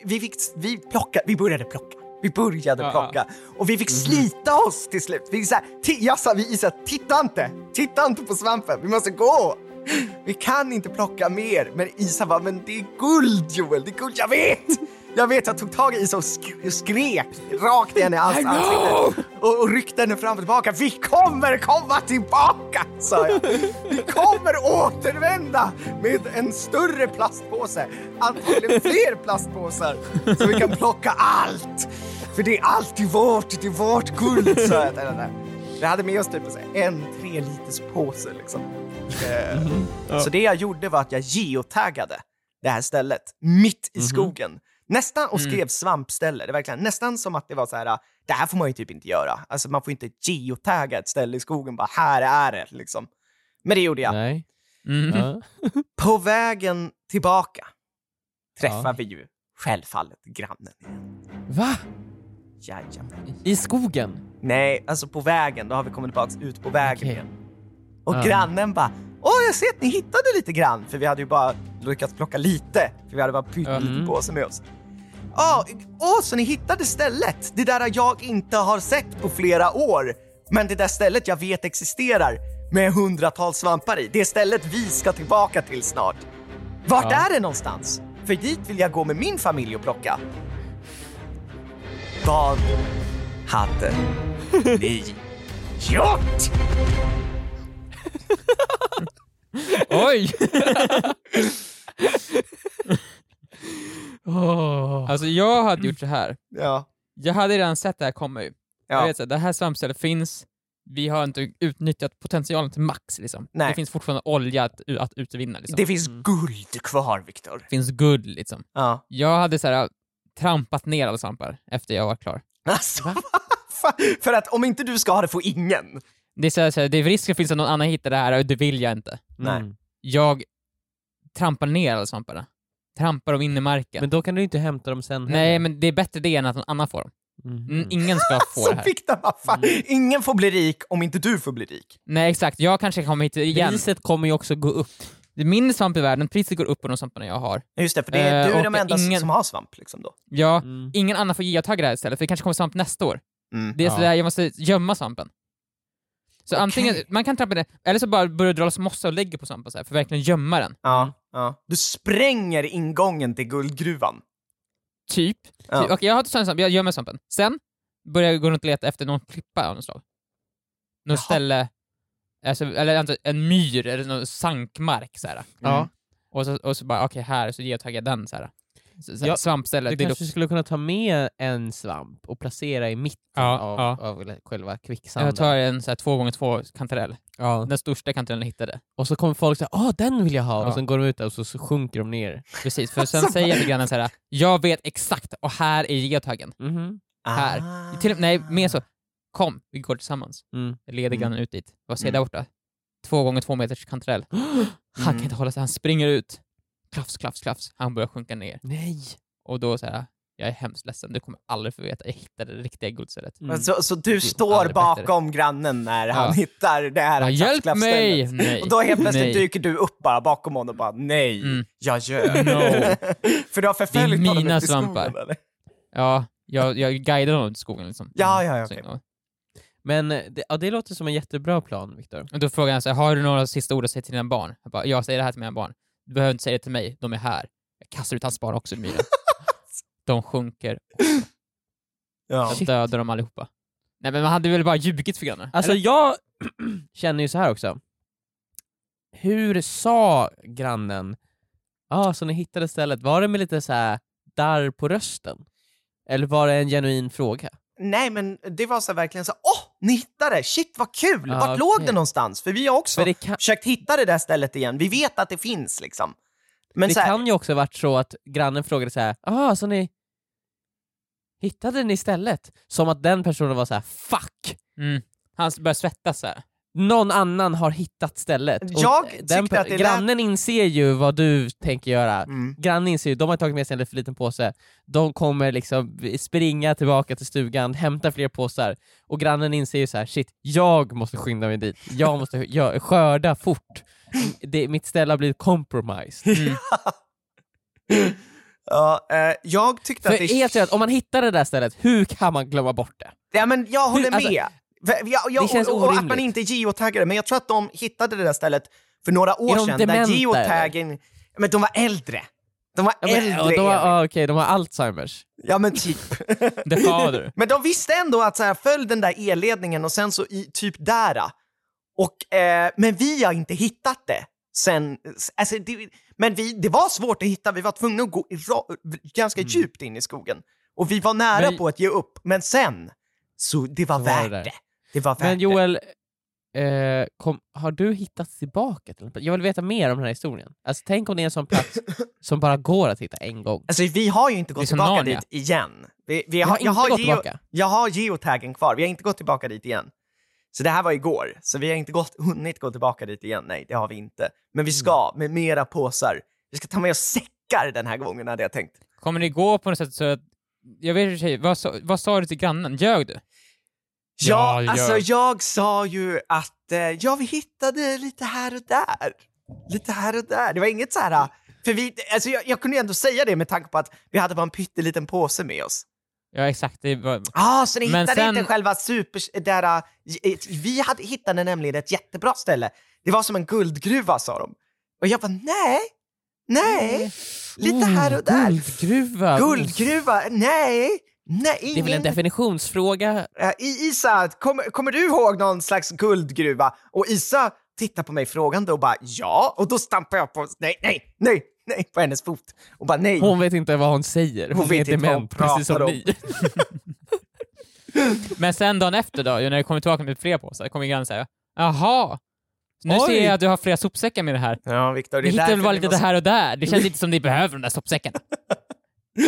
D: Vi, fick, vi, plocka, vi började plocka. Vi började
C: Ja,
D: plocka och vi fick slita oss till slut. Vi så här, jag sa, vi Isa, titta inte! Titta inte på svampen, vi måste gå! Vi kan inte plocka mer. Men Isa bara, men det är guld Joel, det är guld, jag vet! Jag vet, jag tog tag i Isa och sk- och skrek rakt i henne i ans- ansiktet och, och ryckte henne fram och tillbaka. Vi kommer komma tillbaka, sa jag. Vi kommer återvända med en större plastpåse, antagligen fler plastpåsar, så vi kan plocka allt. För det är alltid vårt, det är vårt guld, sa jag till henne. Vi hade med oss typ en tre liters påse liksom. Eh, Så det jag gjorde var att jag geotaggade det här stället mitt i skogen. Nästan, och skrev svampställe. Det är verkligen nästan som att det var så här, det här får man ju typ inte göra. Alltså man får inte geotagga ett ställe i skogen, bara här är det liksom. Men det gjorde jag.
B: Nej.
C: Mm.
B: Ja.
D: På vägen tillbaka träffar vi ju självfallet grannen igen.
B: Va?
D: Jajamän.
B: I skogen?
D: Nej, alltså på vägen, då har vi kommit tillbaka ut på vägen igen. Och
B: Ja.
D: grannen bara Åh, jag ser att ni hittade lite grann, för vi hade ju bara lyckats plocka lite, för vi hade bara pyttelite
B: Mm.
D: påse med oss. Åh, åh, så ni hittade stället? Det där jag inte har sett på flera år, men det där stället jag vet existerar med hundratals svampar i. Det stället vi ska tillbaka till snart. Vart
B: Ja.
D: är det någonstans? För dit vill jag gå med min familj och plocka. Vad hade ni gjort?
C: Oj!
B: Oh.
C: Alltså jag hade gjort så här.
D: Ja.
C: Jag hade redan sett det här komma ju. Jag
D: Ja.
C: vet att det här svampstället finns, vi har inte utnyttjat potentialen till max liksom.
D: Nej.
C: Det finns fortfarande olja att, att utvinna liksom.
D: Det finns guld kvar, Viktor.
C: Det finns guld liksom.
D: Ja.
C: Jag hade så här, trampat ner alla svampar efter jag var klar.
D: Alltså, för att om inte du ska ha det får ingen.
C: Det är, så här, så här, det är risken finns att någon annan hittar det här och det vill jag inte.
D: Nej.
B: Mm.
C: Jag trampar ner alla svamparna. Trampar dem in i marken.
B: Men då kan du inte hämta dem sen
C: Nej,
B: heller.
C: men det är bättre det än att någon annan får dem.
B: Mhm.
C: Mm, Ingen ska få
D: Så
C: det här.
D: Viktor, vad fan. Ingen får bli rik om inte du får bli rik.
C: Nej, exakt. Jag kanske kommer hit igen.
B: Priset kommer ju också gå upp.
C: Det är min svamp i världen, priset går upp på de svamparna jag har.
D: Just det, för det är,
C: Eh,
D: du är de
C: och
D: enda
C: ingen-
D: som har svamp liksom då.
C: Ja,
B: Mm.
C: ingen annan får geotagga det här istället, för det kanske kommer svamp nästa år.
D: Mm.
C: Det är
B: Ja.
C: sådär, jag måste gömma svampen. Så
D: Okej.
C: antingen, man kan trampa det, eller så bara börjar dra loss mossa och lägger på svampen så här, för att verkligen gömma den.
D: Ja, ja. Du spränger ingången till guldgruvan.
C: Typ.
D: Ja.
C: Typ. Okej, jag har inte svamp, jag gömmer svampen. Sen börjar jag gå runt och leta efter någon klippa av något slag. Något
D: Jaha.
C: ställe, alltså, eller en myr eller någon sankmark så här.
B: Ja.
C: Och, så, och så bara, okej här, så geotaggar jag den så här.
B: Ja,
C: svampställe,
B: Du kanske skulle kunna ta med en svamp och placera i mitten
C: Ja,
B: av,
C: ja.
B: av själva kvicksanden.
C: Jag tar en så här två gånger två kantarell.
B: ja.
C: Den största kantarellen jag hittade.
B: Och så kommer folk säga åh den vill jag ha, och sen går de ut och så, sjunker de ner.
C: Precis, för sen säger jag grannen så här. jag vet exakt, och här är geotaggen.
B: Mhm.
C: Här.
D: Ah.
C: Till, nej, mer så. Kom, vi går tillsammans.
B: Mm.
C: Jag leder
D: Mm.
C: grannen ut dit. Vad ser
D: Mm.
C: där borta? Två gånger två meters kantarell. Han kan
D: Mm.
C: inte hålla sig, han springer ut. Klafs, klafs, klafs. Han börjar sjunka ner.
B: Nej.
C: Och då så här. jag är hemskt ledsen, du kommer aldrig få veta. Jag hittade det riktiga guldstället.
B: Mm.
D: Så, så du står
C: aldrig bättre.
D: bakom grannen när han
C: Ja.
D: hittar det här
C: Ja, hjälp mig! Nej.
D: Och då helt plötsligt
C: Nej.
D: dyker du upp bara bakom honom och bara nej,
C: Mm.
D: jag ljög.
C: No.
D: För du har förföljt honom
C: mina
D: ut i skogen,
C: svampar.
D: eller?
C: Ja, jag, jag guidade honom till skogen liksom.
D: Ja, ja, ja, okej.
C: ja.
B: Men eh, det, ja, det låter som en jättebra plan, Viktor.
C: Och då frågar han så här, har du några sista ord att säga till dina barn? Jag bara, jag säger det här till mina barn. Du behöver inte säga det till mig, de är här. Jag kastar ut hans barn också i myren. de sjunker,
D: Ja.
C: jag dödar dem allihopa. Nej men man hade väl bara ljugit för grannen?
B: Alltså
C: Eller?
B: jag känner ju så här också. Hur sa grannen, ja ah, så ni hittade stället, var det med lite så här darr på rösten? Eller var det en genuin fråga?
D: Nej, men det var så här verkligen så åh, ni hittade det, shit vad kul!
B: Ja,
D: Vart låg
B: okej.
D: det någonstans? För vi har också
B: kan,
D: försökt hitta det där stället igen, vi vet att det finns liksom. Men
B: det
D: så här,
B: kan ju också varit så att grannen frågade så här, ah så ni hittade ni stället? Som att den personen var så här, fuck!
C: Mm. Han börjar svettas så här.
B: Någon annan har hittat stället.
D: Jag
B: den,
D: att
B: grannen inser ju vad du tänker göra.
D: Mm.
B: Grannen inser ju, de har tagit med sig en för liten påse, de kommer liksom springa tillbaka till stugan, hämta fler påsar, och grannen inser ju så här: shit, jag måste skynda mig dit, jag måste jag, skörda fort. Det, mitt ställe har blivit compromised.
C: Mm.
D: Ja, eh, jag tyckte
B: För
D: att det...
B: helt seriöst, om man hittar det där stället, hur kan man glömma bort det?
D: Ja, men jag håller
B: alltså,
D: med. För- Jag, jag,
B: det känns
D: och, och att man inte geotaggade, men jag tror att de hittade det där stället för några år
B: de
D: sedan.
B: dementa,
D: där geotaggen... Men de var äldre. De var
B: Ja, men,
D: äldre.
B: och de ah, okej, de har Alzheimers.
D: Ja men typ.
C: The father.
D: men de visste ändå att så här, följ den där elledningen och sen så i typ där. Och, eh, men vi har inte hittat det sen. Alltså, det, men vi, det var svårt att hitta, vi var tvungna att gå ra, ganska djupt in i skogen. Och vi var nära
C: Mm. Men-
D: på att ge upp, men sen, så det var
B: Så var det
D: värt det. Det var värt
B: Men. Joel, eh, kom, har du hittat tillbaka till en plats? Jag vill veta mer om den här historien. Alltså, tänk om det är en sån plats som bara går att hitta en gång.
D: Alltså vi har ju inte gått
C: som
D: tillbaka
C: Narnia.
D: dit igen. Vi, vi har,
B: har
D: jag,
B: inte
D: har
B: gått tillbaka.
D: jag har geotaggen kvar, vi har inte gått tillbaka dit igen. Så det här var igår, så vi har inte gått, hunnit gå tillbaka dit igen. Nej, det har vi inte. Men vi ska med mera påsar. Vi ska ta med oss säckar den här gången hade jag tänkt.
C: Kommer det gå på något sätt så att... Jag vet i och för sig, vad, sa- vad sa du till grannen? Ljög du?
D: Ja,
C: Ja,
D: alltså
C: ja.
D: jag sa ju att eh, ja, vi hittade lite här och där. Lite här och där. Det var inget så här... För vi, alltså jag, jag kunde ju ändå säga det med tanke på att vi hade bara en pytteliten påse med oss.
C: Ja, exakt. Det var...
D: Ah, så ni hittade
C: sen-
D: inte själva super... Där, äh, vi hade, hittade nämligen ett jättebra ställe. Det var som en guldgruva, sa de. Och jag bara, nej, nej, lite här och där.
B: Oh, Guldgruva!
D: Guldgruva, nej, nej,
B: Det är väl en
D: ingen...
B: definitionsfråga?
D: I- Isa, kommer, kommer du ihåg någon slags guldgruva? Och Isa tittar på mig frågande och bara, ja. Och då stampar jag på, nej, nej, nej, nej, på hennes fot. Och bara, nej.
B: Hon vet inte vad hon säger. Hon,
D: Hon vet inte vad hon
B: precis som
D: om.
B: ni.
C: Men sen dagen efter då, när du kommer tillbaka med fler påsar, kommer grannen säga Jaha, nu
B: Oj.
C: ser jag att du har flera sopsäckar med det här.
D: Ja, Viktor, det är
C: hittar
D: därför
C: väl bara lite
D: måste-
C: det här och där? Det känns inte som ni behöver de där sopsäckarna.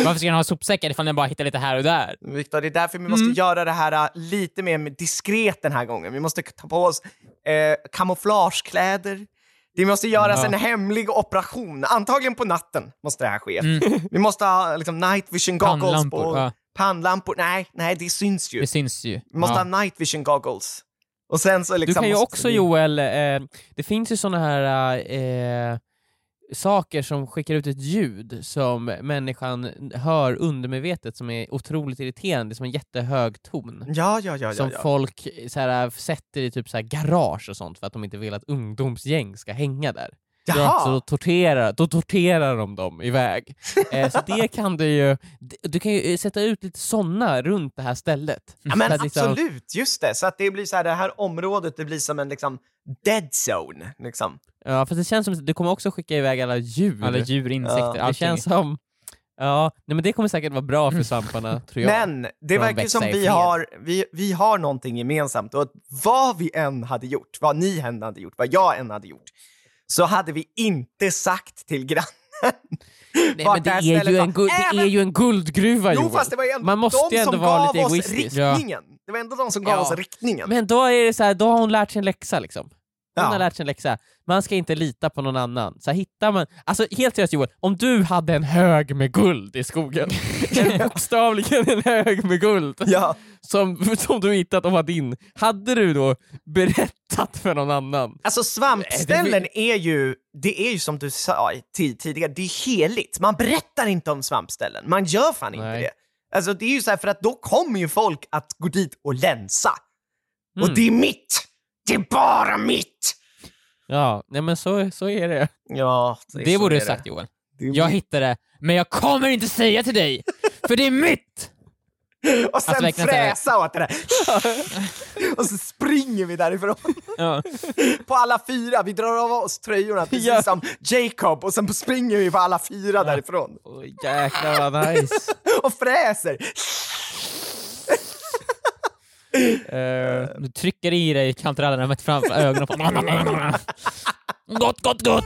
C: Varför ska ni ha sopsäckar ifall ni bara hittar lite här och där?
D: Viktor, det är därför vi måste
C: Mm.
D: göra det här äh, lite mer diskret den här gången. Vi måste ta på oss eh, kamouflagekläder. Det måste göras
C: Ja.
D: en hemlig operation. Antagligen på natten måste det här ske.
C: Mm.
D: Vi måste ha liksom, night vision goggles
C: Pannlampor,
D: på...
C: ja.
D: Pannlampor. Nej, nej, det syns ju.
C: Det syns ju.
D: Vi måste
C: ja.
D: ha night vision goggles. Och sen så
B: Du
D: liksom
B: kan ju
D: måste
B: också
D: vi-
B: Joel, eh, det finns ju såna här eh, saker som skickar ut ett ljud som människan hör undermedvetet som är otroligt irriterande, som en jättehög ton.
D: Ja, ja, ja,
B: som folk så här, sätter i typ så här garage och sånt för att de inte vill att ungdomsgäng ska hänga där.
D: Jaha!
B: Så då torterar, då torterar de dem iväg. eh, så det kan du ju, du kan ju sätta ut lite såna runt det här stället.
D: Ja, men
B: liksom-
D: absolut, just det. Så att det blir så här, det här området, det blir som en liksom dead zone. Liksom.
B: Ja, för det känns som att du kommer också skicka iväg alla djur.
C: Alla djur, insekter,
D: Ja,
B: det känns som... Ja, nej, men det kommer säkert vara bra för svamparna, tror jag.
D: Men det
B: de
D: verkar som vi har, vi, vi har någonting gemensamt och att vad vi än hade gjort, vad ni än hade gjort, vad jag än hade gjort, så hade vi inte sagt till grannen
B: nej, men det, är ju
D: var.
B: en guld, det är ju en guldgruva
D: Jo,
B: Joel.
D: fast det var ändå
B: Man måste ju ändå vara lite egoistisk.
D: riktningen. Det var ändå de som gav
B: Ja.
D: oss riktningen.
B: Men då är det så här, då har hon lärt sig en läxa liksom. Hon
D: Ja.
B: har lärt sig en läxa. Man ska inte lita på någon annan. Så här, hittar man... Alltså helt seriöst Joel, om du hade en hög med guld i skogen, en bokstavligen en hög med guld,
D: Ja.
B: som, som du hittat och var din, hade du då berättat för någon annan?
D: Alltså svampställen är ju, det är ju som du sa tidigare, det är heligt. Man berättar inte om svampställen, man gör fan inte
B: Nej.
D: det. Alltså det är ju så här, för att då kommer ju folk att gå dit och länsa. Och
B: Mm.
D: det är mitt! Det är bara mitt!
B: Ja, nej men så, så är det.
D: Ja,
C: Det
D: så
C: borde du sagt Joel.
D: Det
C: Jag hittade, men jag kommer inte säga till dig, för det är mitt!
D: Och sen
C: Alltså,
D: fräsa åt det där. och så springer vi därifrån.
C: Ja.
D: På alla fyra, vi drar av oss tröjorna precis
B: Ja.
D: som Jacob och sen springer vi på alla fyra därifrån.
B: Åh, jäklar vad nice.
D: Och fräser.
B: Eh,
C: Du trycker i dig kantarellerna mitt framför ögonen på Gott, gott, gott!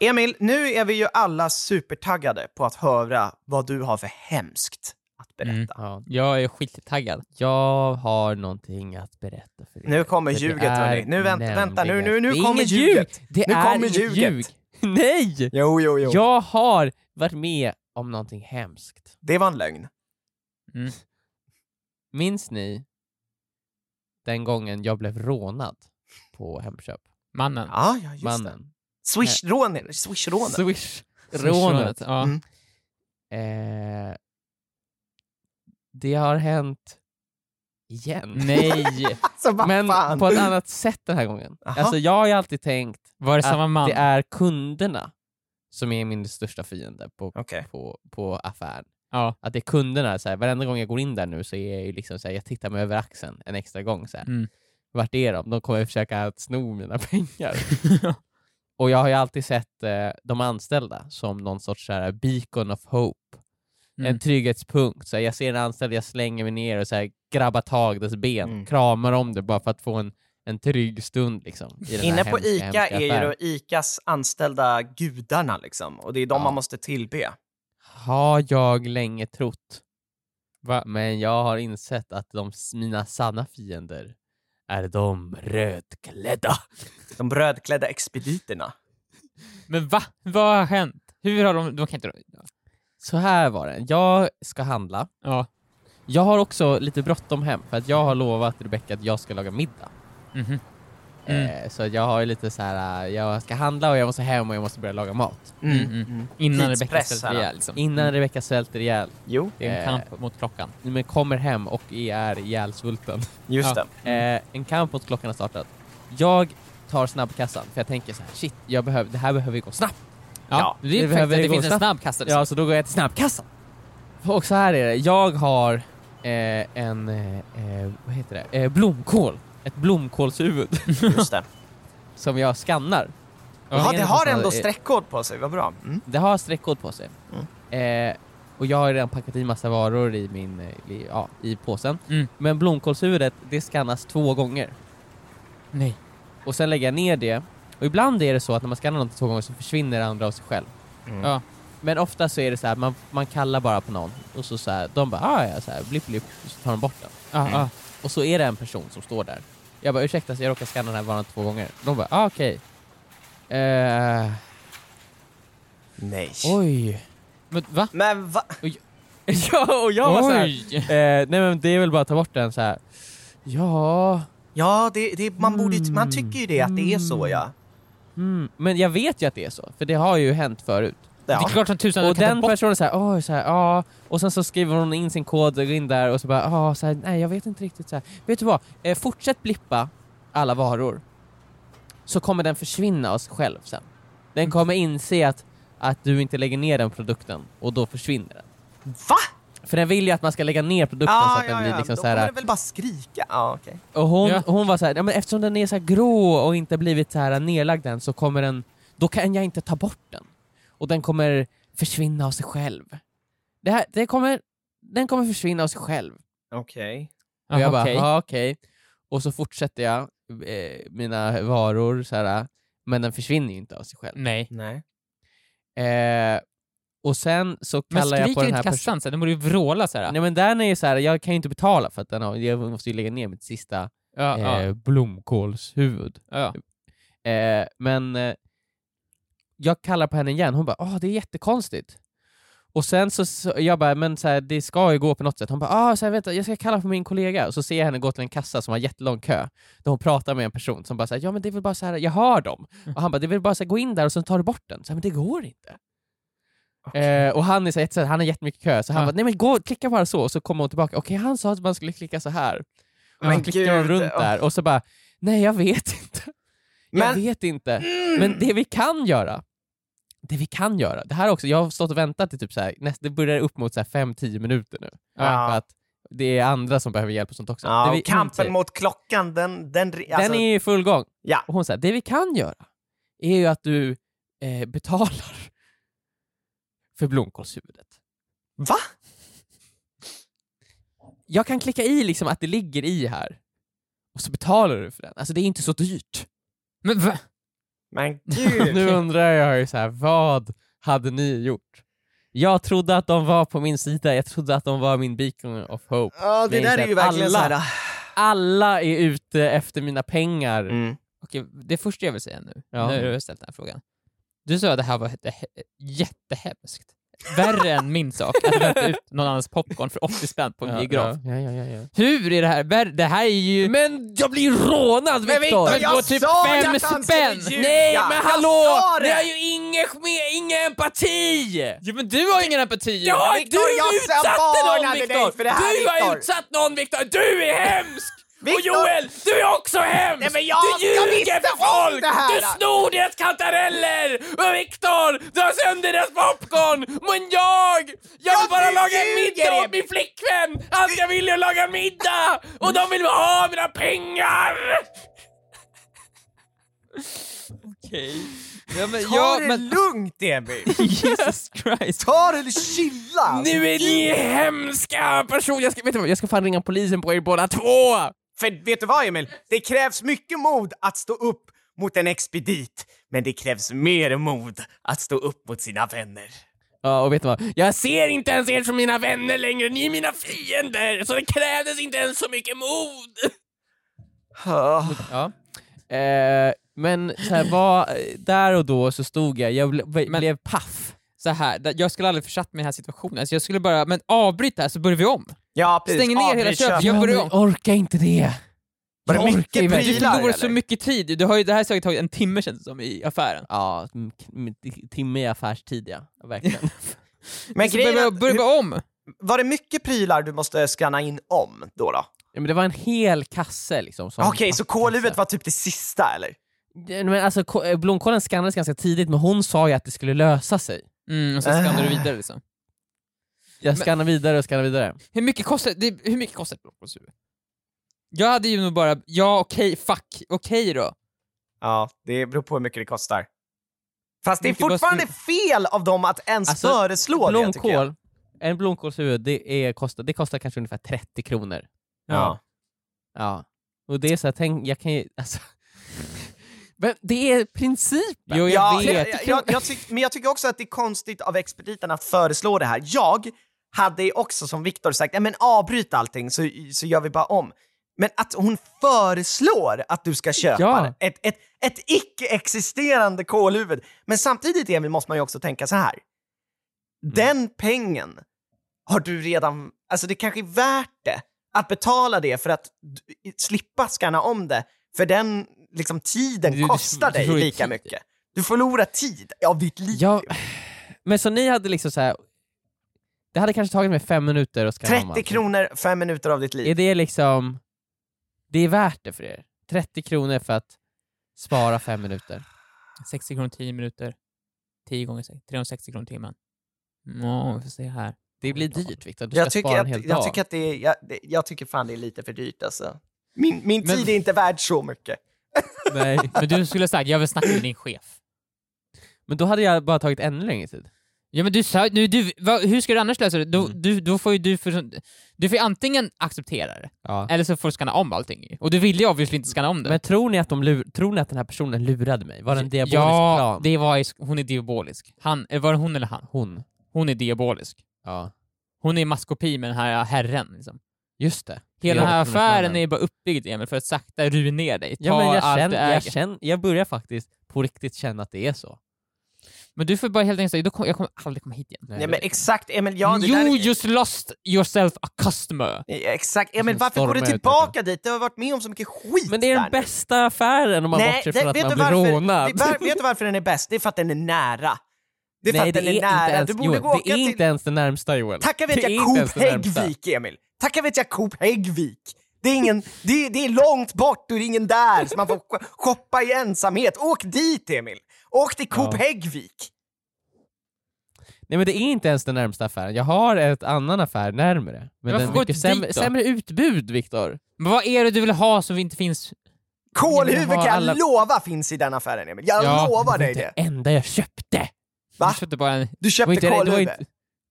D: Emil, nu är vi ju alla supertaggade på att höra vad du har för hemskt att berätta.
C: Mm.
B: Ja.
C: Jag är skittaggad.
B: Jag har någonting att berätta för er.
D: Nu kommer ljuget hörni. Nu vänta, vänta, nu, nu, nu kommer ljuget.
B: ljug! Det
D: Nu
B: är
D: kommer ljuget.
B: ljug! Nej!
D: Jo, jo, jo.
B: Jag har varit med om någonting hemskt.
D: Det var en lögn.
C: Mm.
B: Minns ni den gången jag blev rånad på Hemköp?
C: Mannen.
D: Ja, ja, just det.
B: Mannen.
D: Swish-rånen. Swish-rånen.
B: Swish-rånet.
C: Ja.
D: Mm.
B: Eh, det har hänt igen.
C: Nej.
D: Alltså
B: Men
D: fan.
B: på ett annat sätt den här gången.
D: Aha.
B: Alltså jag har ju alltid tänkt
C: Var det samma
B: att
C: man?
B: det är kunderna som är min största fiende på,
D: Okej.
B: på, på affären.
C: Ja.
B: Att det är kunderna, så här, varenda gång jag går in där nu så är jag ju liksom så här, jag tittar mig över axeln en extra gång. Så här.
C: Mm.
B: Vart är de? De kommer försöka sno mina pengar. Och jag har ju alltid sett eh, de anställda som någon sorts så här, beacon of hope.
C: Mm.
B: En trygghetspunkt. Så här, jag ser en anställd, jag slänger mig ner och så här, grabbar tag dess ben,
D: Mm.
B: kramar om det bara för att få en, en trygg stund. Liksom, i den här
D: Inne på
B: hemska,
D: ICA
B: hemska
D: är ju då ICAs anställda gudarna liksom. Och det är de
B: Ja.
D: man måste tillbe.
B: Har jag länge trott.
C: Va?
B: Men jag har insett att de, mina sanna fiender är de rödklädda.
D: De rödklädda expediterna.
C: Men va? Vad har hänt? Hur har de... De kan inte...
B: Så här var det, jag ska handla.
C: Ja.
B: Jag har också lite bråttom hem för att jag har lovat Rebecca att jag ska laga middag.
C: Mm.
B: Eh, så jag har ju lite så här, eh, jag ska handla och jag måste hem och jag måste börja laga mat.
C: Mm, mm. Innan ställer
D: här.
C: ihjäl liksom.
B: Innan Rebecca svälter ihjäl.
D: Jo,
C: Det är en
B: Eh.
C: kamp mot klockan.
B: Men kommer hem och är ihjälsvulten.
D: just
C: Ja.
D: det.
B: Eh, en kamp mot klockan har startat. Jag tar snabbkassan för jag tänker så här, shit, jag behöver, det här behöver gå snabbt.
C: Ja,
D: Ja,
C: det
B: det behöver
C: det
B: gå
C: finns en
B: snabbt.
C: snabbkastare.
B: Ja, så då går jag till snabbkassan. Och så här är det, jag har eh, en, vad heter det, eh, blomkål. Ett blomkålshuvud
D: Just det.
B: som jag skannar.
D: Ja,
B: det
D: har ändå streckkod på sig, vad bra. Mm.
B: Det har streckkod på sig.
D: Mm.
B: Eh, och jag har redan packat i massa varor i, min, eh, i, ja, i påsen.
C: Mm.
B: Men blomkålshuvudet, det skannas två gånger.
C: Nej.
B: Och sen lägger jag ner det. Och ibland är det så att när man skannar något två gånger så försvinner det andra av sig själv.
D: Mm.
C: Ja.
B: Men ofta så är det så här, man, man kallar bara på någon och så, så här, de bara ah, ja, så här, blipp blipp, så tar de bort den.
C: Ja, ja.
B: Och så är det en person som står där. Jag bara ursäkta, så jag råkar skanna den här varan två gånger. De bara ah, okej. Eh,
D: Nej.
B: oj.
C: Men va?
D: Men va?
B: ja, och jag var så här,
C: Oj!
B: eh, nej men det är väl bara att ta bort den så här. Ja,
D: Ja, det, det, man, borde, ju- man tycker ju det, att det är så ja.
B: mm. men jag vet ju att det är så, för det har ju hänt förut.
C: Det är
D: ja.
C: klart som tusan
B: Och den personen säger åh, så här, ja, och sen så skriver hon in sin kod går in där och så bara, ja, så här, nej jag vet inte riktigt så här. Vet du vad? Eh, fortsätt blippa alla varor, så kommer den försvinna av sig själv sen. Den kommer inse att, att du inte lägger ner den produkten, och då försvinner den.
D: Va?
B: För den vill ju att man ska lägga ner produkten så
D: Ja,
B: att den
D: ja,
B: blir
D: ja.
B: liksom
D: Då
B: så här,
D: kommer det väl bara skrika? Ja, okej.
B: och hon,
C: Ja.
B: hon var så här, ja, men eftersom den är så här grå och inte blivit så här nedlagd än så kommer den, då kan jag inte ta bort den. Och den kommer försvinna av sig själv. Det här, det kommer, den kommer försvinna av sig själv.
D: Okej.
B: Och jag bara,
C: okej.
B: ja okej. Och så fortsätter jag eh, mina varor så här, men den försvinner ju inte av sig själv.
C: Nej.
D: Nej.
B: Eh, och sen så
C: Men
B: kallar jag på den
C: inte
B: här personen.
C: kassan så här, den borde ju vråla såhär.
B: Nej men den är ju så här, jag kan ju inte betala för att den har, jag måste ju lägga ner mitt sista
C: Ja, ja,
B: eh, blomkålshuvud.
C: ja.
B: Eh, men eh, jag kallar på henne igen, hon bara åh det är jättekonstigt. Och sen så, så jag bara, men så här, det ska ju gå på något sätt. Hon bara, ah, så här, vänta, jag ska kalla på min kollega. Och så ser jag henne gå till en kassa som har jättelång kö, där hon pratar med en person som bara säger ja men det är väl bara så här, jag hör dem. Och han bara, det är väl bara så här, gå in där och sen tar du bort den. Så här, men det går inte. Eh, och han är så här, han har jättemycket kö, så han
C: Ja.
B: bara, nej men gå, klicka bara så, och så kommer hon tillbaka, okej han sa att man skulle klicka så här. Och
D: Men
B: så klickar hon runt
D: åh.
B: där, och så bara, nej jag vet inte. Jag
D: Men-
B: vet inte. Men det vi kan göra, det vi kan göra, det här också, jag har stått och väntat i typ så här, näst, det börjar upp mot 5-10 minuter nu.
D: Ja.
B: För att det är andra som behöver hjälp och sånt också.
D: Ja, och
B: vi,
D: kampen
B: säger-
D: mot klockan, den... Den, alltså,
B: den är i full gång.
D: Ja.
B: Och hon säger, det vi kan göra är ju att du eh, betalar för blomkålshuvudet.
D: Va?
B: Jag kan klicka i liksom att det ligger i här, och så betalar du för den. Alltså det är inte så dyrt.
C: Men va?
D: Men gud.
B: Nu undrar jag ju så här, vad hade ni gjort? Jag trodde att de var på min sida, jag trodde att de var min beacon of hope.
D: Ja, det där är ju verkligen
B: alla-
D: så här...
B: Alla är ute efter mina pengar.
D: Mm.
C: Okej, det första jag vill säga nu,
B: Ja.
C: när du har ställt den här frågan. Du sa att det här var jätte- jättehemskt. Värre än min sak, att välta ut någon annans popcorn för 80 spänn på en
B: Ja,
C: biograf.
B: Ja, ja, ja, ja.
C: Hur är det här? Det här är ju...
B: Men jag blir rånad
D: Men
B: Viktor!
D: Viktor, jag
C: gå typ
D: sa ju
C: fem
D: att han
C: spänn.
D: skulle ljuga!
B: Nej men hallå! Ni
D: det!
B: har ju ingen, med, ingen empati!
C: Ja, men du har ingen empati!
B: Ja,
D: Viktor,
B: du
D: jag
B: utsatte någon Viktor!
D: för det här,
B: Du har
D: Viktor.
B: utsatt någon Viktor! Du är hemsk! Och
D: Viktor!
B: Joel, du är också hemsk!
D: Nej, men jag-
B: du ljuger för folk!
D: det här!
B: Du snor deras kantareller! Och Viktor, du har sönder deras popcorn! Men jag! Jag vill
D: Ja,
B: bara laga en
D: ljuger,
B: middag åt min flickvän! Allt jag vill är att laga middag! Och de vill ha mina pengar!
C: Okej. Ja, men,
D: Ta
C: ja,
D: det
C: men...
D: lugnt Emil!
C: Jesus Christ.
D: Ta det chilla!
B: Nu är ni hemska personer! Jag ska, vet du vad, jag ska fan ringa polisen på er båda två!
D: För vet du vad Emil? Det krävs mycket mod att stå upp mot en expedit, men det krävs mer mod att stå upp mot sina vänner.
B: Ja, och vet du vad? Jag ser inte ens er som mina vänner längre, ni är mina fiender! Så det krävdes inte ens så mycket mod!
D: Ah.
B: Ja. Eh, men så här, vad, där och då så stod jag, jag ble,
C: Men-
B: blev paff.
C: Så här, jag skulle aldrig försatt mig i den här situationen. Alltså, jag skulle bara, men avbryt det här så börjar vi om.
D: Ja, precis.
C: Stäng ner hela köpet.
D: köpet.
C: Jag börjar om.
B: orkar inte det.
D: Var det mycket
B: verkligen-
C: Du
D: prylar,
C: förlorar så mycket tid. Du har ju, det här har säkert tagit en timme känns det som i affären.
B: Ja, timme i affärstid ja, verkligen.
D: Men
C: Så
D: grejen
C: börjar vi om.
D: var det mycket prylar du måste scanna in om då? då?
B: ja, men det var en hel kasse liksom. som
D: Okej, så
B: pappkasse.
D: kolhuvudet var typ det sista eller?
B: Men alltså, eh, blomkålen skannades ganska tidigt, men hon sa ju att det skulle lösa sig.
C: Mm, och så skannar du vidare liksom.
B: Jag skannar vidare och skannar vidare.
C: Hur mycket kostar det? Hur mycket kostar ett blomkålshuvud? Jag hade ju nog bara, ja okej, fuck, okej då.
D: Ja, det beror på hur mycket det kostar. Fast det är
C: Mycket
D: fortfarande fel av dem att ens
B: Alltså,
D: föreslå det tycker jag.
B: Blomkål, en blomkålshuvud, det, är, kostar, det kostar kanske ungefär 30 kronor.
D: Ja.
B: Ja. Och det är så här, tänk, jag kan ju, alltså... Men det är principen!
C: Jo, jag
D: Ja,
C: vet.
D: jag, jag, jag tyck, men jag tycker också att det är konstigt av expediten att föreslå det här. Jag hade också som Viktor sagt, "Nej, men avbryt allting så, så gör vi bara om. Men att hon föreslår att du ska köpa
B: Ja.
D: ett, ett, ett icke-existerande kolhuvud. Men samtidigt Emil måste man ju också tänka så här. Den pengen har du redan, alltså det kanske är värt det att betala det för att slippa scanna om det, för den liksom tiden
C: Du- du-
D: kostar
C: du
D: dig
C: förlorar ju
D: lika mycket. Du förlorar tid av ditt liv.
B: Ja, men så ni hade liksom så här. Det hade kanske tagit mig fem minuter att skanna om
D: 30
B: allting.
D: kronor, fem minuter av ditt liv.
B: Är det liksom... Det är värt det för er? 30 kronor för att spara fem minuter?
C: 60 kronor 10 minuter. 10 gånger 6, 360 kronor timmen. Ja, vi får se här.
B: Det blir dyrt Viktor, du ska
D: jag, tycker
B: spara en
D: att,
B: hel
D: jag,
B: dag.
D: tycker att det är, jag, det- jag tycker fan det är lite för dyrt alltså. Min, min
C: Men-
D: tid är inte värd så mycket.
B: Nej.
C: Men du skulle ha sagt, jag vill snacka med din chef.
B: Men då hade jag bara tagit ännu längre tid.
C: Ja men du sa, nu, du, vad, hur ska du annars lösa det? Då,
B: Mm.
C: du, då får ju du, för, du får antingen acceptera det,
B: Ja.
C: eller så får du skanna om allting. Och du ville ju obviously inte skanna om det.
B: Men tror ni, att de lur, tror ni att den här personen lurade mig? Var det en diabolisk
C: ja,
B: plan?
C: det var, hon är diabolisk. Han, eller var det hon eller han?
B: Hon.
C: Hon är diabolisk.
B: Ja.
C: Hon är maskopi med den här herren. Liksom.
B: Just det.
C: Hela den här
B: Ja,
C: affären är bara uppbyggd Emil för att sakta ruinera dig. Ta
B: Ja, men jag,
C: allt
B: känner, jag, känner, jag börjar faktiskt på riktigt känna att det är så.
C: Men du får bara helt enkelt säga, "Då kom- jag kommer aldrig komma hit igen.
B: Nej,
D: Nej, men exakt, Emil, ja,
C: you
D: där är,
C: just lost yourself a customer.
D: Exakt, Emil,
B: som
D: varför går du
B: ut
D: tillbaka dit? Du har varit med om så mycket skit
B: Men det är den bästa affären om man bortser från att
D: vet
B: man blir
D: varför,
B: rånad.
D: var, vet du varför den är bäst? Det är för att den är nära. Det är för
B: Nej,
D: att
B: det
D: den
B: är
D: är, nära.
B: ens,
D: du borde
B: Joel,
D: gå
B: det är
D: till...
B: inte ens det närmsta Joel.
D: Tacka vet jag Coop. Häggvik, Emil. Tacka vet jag Coop Häggvik. Det är, ingen, det, det är långt bort och det är ingen där, så man får sh- shoppa i ensamhet. Åk dit, Emil. Åk till Coop
B: Ja.
D: Häggvik.
B: Nej men det är inte ens den närmsta affären. Jag har ett annan affär närmare. Men
C: Varför
B: den
C: går
B: mycket
C: dit
B: sämre,
C: då?
B: sämre utbud, Viktor.
C: Men vad är det du vill ha som inte finns?
D: Kålhuvud
B: Jag
D: kan jag
B: alla-
D: lova finns i den affären, Emil. Jag
C: Ja,
D: lovar
B: Det
D: dig det.
B: det enda jag köpte.
D: Va?
C: Du köpte bara en...
D: Du
B: Det var
D: köpte
B: inte, det var
D: kålhuvud.
B: inte,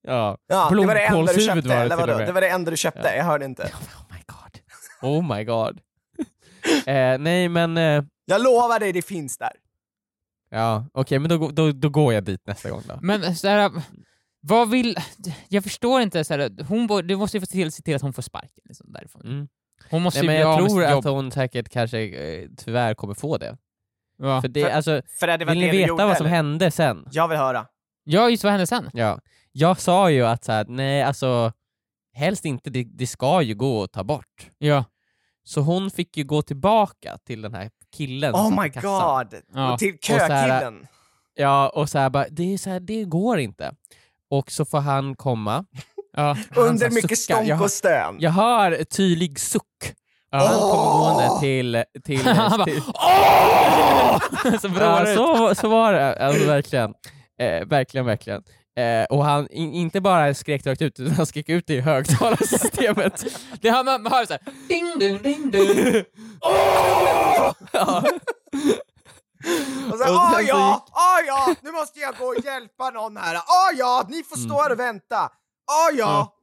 B: ja.
D: Ja, det var det enda du
B: Blomkålshuvud
D: köpte,
B: var det
D: eller
B: till och
D: vadå?
B: med.
D: Det var det enda du köpte,
B: Ja.
D: jag hörde inte.
B: Oh my god. Oh my god. eh, nej men, eh,
D: Jag lovar dig, det finns där.
B: Ja okej men då, då, då går jag dit nästa gång då.
C: Men så här, Vad vill... Jag förstår inte, så här, hon, bo- du måste ju få till, se till att hon får sparken liksom, därifrån.
B: Mm.
C: Hon måste
B: Nej, men jag tror att hon säkert kanske eh, tyvärr kommer få det.
C: Ja.
B: För det
D: För-
B: alltså,
D: För det
B: vill
D: det
B: ni veta
D: gjorde,
B: vad som
D: eller?
B: hände sen?
D: Jag vill höra.
C: ja, just vad hände sen?
B: Ja. Jag sa ju att så här, nej alltså, helst inte, det, det ska ju gå att ta bort.
C: Ja.
B: Så hon fick ju gå tillbaka till den här killen
D: Oh my god!
C: Ja.
D: Och till
B: så här-
D: kökillen.
B: Ja, och så här bara, det, är så här, det går inte. Och så får han komma.
C: Ja.
B: Han så
D: Under
B: här
D: mycket
B: suckar.
D: stånk
B: jag, hör-
D: och stön.
B: jag hör ett tydlig suck.
C: Ja.
B: Han kommer gående till... till,
C: Han bara,
B: till
C: så
B: ja,
C: vrålar ut.
B: så, så var det, alltså verkligen. Eh, verkligen, verkligen. Eh, och han in, inte bara skrek rakt ut, utan han skrek ut det i högtalarsystemet.
C: Det hör man, man hör såhär, ding ding ding ding.
B: ja.
D: Och så, ah ja, ah ja, nu måste jag gå och hjälpa någon här. Ah ja, ni får stå här och vänta. Ah ja.
B: Ja.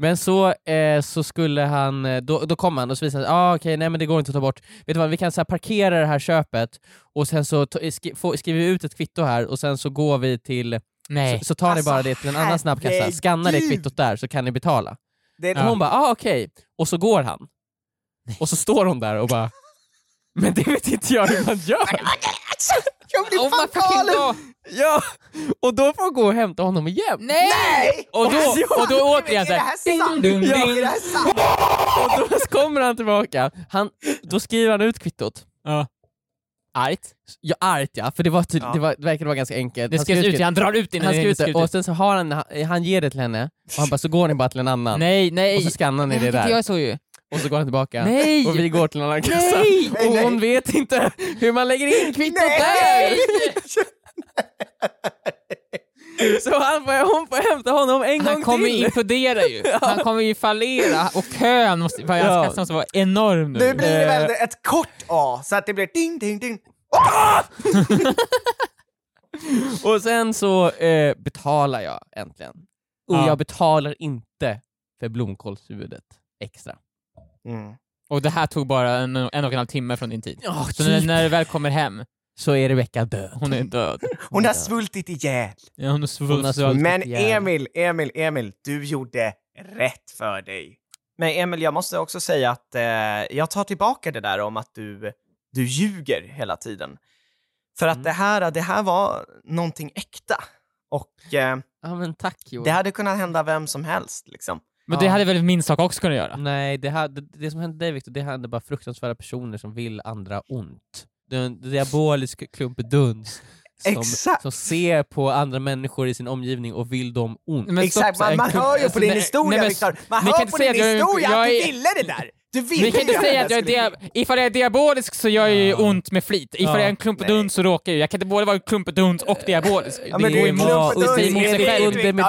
B: Men så, eh, så skulle han, eh, då, då kom han och så visade han, ah, okej, nej men det går inte att ta bort. Vet du vad, vi kan så parkera det här köpet och sen så skri, få, skriver vi ut ett kvitto här och sen så går vi till,
C: Nej.
B: så, så tar ni
D: Alltså,
B: bara det till en annan snabbkassa, skannar det kvittot där så kan ni betala.
D: Det
B: Och hon bara, ah okej, och så går han. Och så står hon där och bara, men det vet inte jag hur man gör.
D: Jag blir
C: Oh
D: fan
C: fucking
D: galen!
C: god!
B: Ja, och då får hon gå och hämta honom igen.
C: Nej!
D: Nej!
C: Och då, och då återigen
D: Är det här
C: såhär,
D: sant?
C: ding ding
D: Ja,
C: ding.
D: Är det här sant?
B: Och då kommer han tillbaka, han, då skriver han ut kvittot.
C: Ja. Argt.
B: Ja, argt ja, för det, var tydligt,
D: Ja.
B: det, var, det verkade vara ganska enkelt.
C: Det
B: Han
C: skrivs
B: skrev
C: ut, han drar ut det
B: Han skrev ut
C: det
B: och sen så har han, han, han ger det till henne, och han bara så går ni bara till en annan.
C: Nej, nej.
B: Och så skannar ni det där,
C: Jag så ju.
B: och så går han tillbaka.
C: Nej!
B: Och vi går till en annan kassa.
C: Nej!
B: Och
D: Nej,
B: hon vet inte hur man lägger in kvittot
D: Nej!
B: där! Så han får, hon får hämta honom en
C: Han
B: gång
C: kommer
B: till!
C: implodera ju. Han kommer ju fallera och kön måste, på hans kassa måste vara enorm nu.
D: Nu blir det
B: Eh.
D: väl ett kort A, så att det blir ding, ding, ding.
B: Och sen så eh, betalar jag äntligen. Och
C: Ja.
B: jag betalar inte för blomkålshuvudet extra.
D: Mm.
C: Och det här tog bara en, en och en halv timme från din tid.
B: Ja,
C: Så när, när du väl kommer hem,
B: så är Rebecka död.
C: hon är död.
D: Hon har svultit ihjäl.
C: Ja, hon
B: Hon har
C: svulst.
B: svultit.
D: Men
B: ihjäl.
D: Emil, Emil, Emil, du gjorde rätt för dig. Men Emil, jag måste också säga att eh, jag tar tillbaka det där om att du, du ljuger hela tiden. För att
B: Mm.
D: det, här, det här var någonting äkta. Och eh,
B: Ja men tack Joel.
D: det hade kunnat hända vem som helst liksom.
C: Men det
B: Ja.
C: hade väl min sak också kunnat göra?
B: Nej, det, här, det, det som hände dig Victor, det hände bara fruktansvärda personer som vill andra ont. En diabolisk klumpeduns som,
D: Exakt.
B: som ser på andra människor i sin omgivning och vill dem ont.
C: Men
D: Exakt,
C: stopp,
D: man, man
C: alltså,
D: hör ju på din historia
C: nej, men-
D: Viktor. Man hör på din historia
C: jag
D: att du ville det där. Du ville
C: Ni kan inte säga att jag är dia- ifall jag är diabolisk så gör jag ju ont med flit. Ifall
B: Ja.
C: jag är en klumpeduns så råkar jag. Jag kan inte både vara en klumpeduns och diabolisk.
D: Ja, men
B: Det
D: är
B: vara-
D: klumpeduns med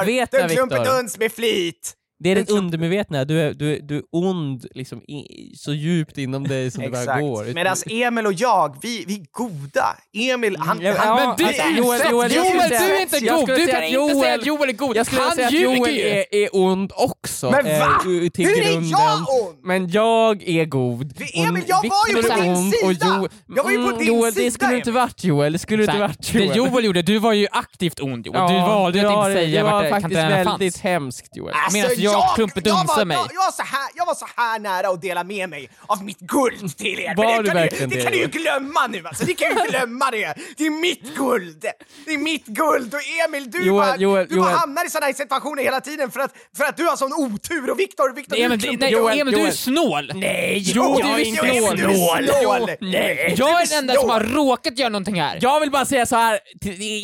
D: flit. Du är
B: Viktor.
D: klumpeduns med flit.
B: Det är det undermedvetna, du är, du, är, du är ond liksom, i, så djupt inom dig som det bara går.
D: Medan Emil och jag, vi, vi är goda. Emil, han...
B: Ja,
D: han
C: Men du,
B: alltså,
C: Joel,
B: Joel,
C: Joel, du är inte
B: jag
C: god! Du kan inte säga
B: Joel-
C: att Joel är god!
B: Jag skulle
C: Han
B: säga att Joel är, är ond också.
D: Men
B: eh,
D: va? Hur är jag ond?
B: Men jag är god.
D: Emil, jag var ju på din
B: ond och
D: sida!
B: Jo-
D: Jag var ju på
B: Mm,
D: din
B: Joel,
D: sida,
B: det skulle
D: Emil.
B: inte varit Joel. Det skulle inte varit
C: det
B: Joel.
C: Joel gjorde, du var ju aktivt ond Joel. du valde att inte
B: det-
C: säga vart
B: var
C: det
B: faktiskt
C: kantarellerna
B: väldigt
C: fanns.
B: hemskt Joel.
C: Jag klumpedunsar mig.
D: Jag, jag, var så här, jag var så här nära att dela med mig av mitt guld till er.
B: Var du
D: det kan, ni, det
B: det,
D: kan ni ju glömma nu alltså. Ni kan ju glömma det. Det är mitt guld. Det är mitt guld. Och Emil, du,
B: Joel,
D: bara,
B: Joel,
D: du bara
B: Joel.
D: hamnar i sådana här situationer hela tiden för att, för att du har sån otur. Och Viktor, Viktor, du
C: men,
D: klump-
C: nej,
B: Joel,
C: Emil, du är snål!
B: Nej,
C: Jo,
B: jag
C: du är
B: inte
C: snål.
D: Du är snål.
B: Nej.
C: Jag är den enda som har råkat göra någonting här.
B: Jag vill bara säga så här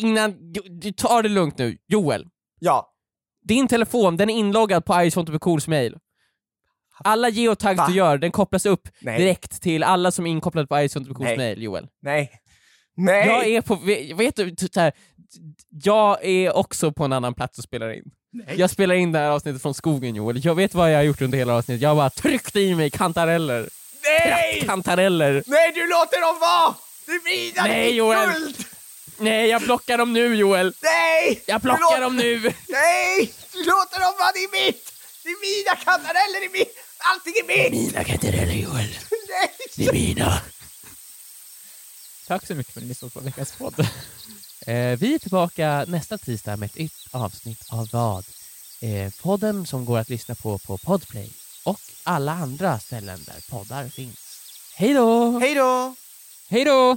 B: innan, du tar det lugnt nu. Joel,
D: Ja.
B: Din telefon den är inloggad på Ice Cools mail. Alla geotags
D: Va?
B: du gör, den kopplas upp
D: Nej.
B: direkt till alla som är inkopplade på Ice Cools
D: Nej.
B: mail, Joel.
D: Nej. Nej.
B: Jag är på, ve- vet du, så här, jag är också på en annan plats och spelar in. Jag spelar in det här avsnittet från skogen Joel, jag vet vad jag har gjort under hela avsnittet, jag bara tryckt i mig kantareller.
D: Nej!
B: Kantareller.
D: Nej, du låter dem vara! Du vidar
B: Nej,
D: ditt
B: Joel.
D: guld!
B: Nej, jag plockar dem nu Joel!
D: Nej!
B: Jag plockar
D: låter-
B: dem nu!
D: Nej! Du låter dem vara, det är mitt! Det är mina kantareller, det är mitt! Allting är mitt!
B: Mina kantareller Joel,
D: Nej!
B: det är mina.
C: Tack så mycket för att ni lyssnade på veckans podd.
B: Eh, vi är tillbaka nästa tisdag med ett nytt avsnitt av vad? Eh, podden som går att lyssna på på Podplay och alla andra ställen där poddar finns. Hej då!
D: Hej då!
C: Hej då!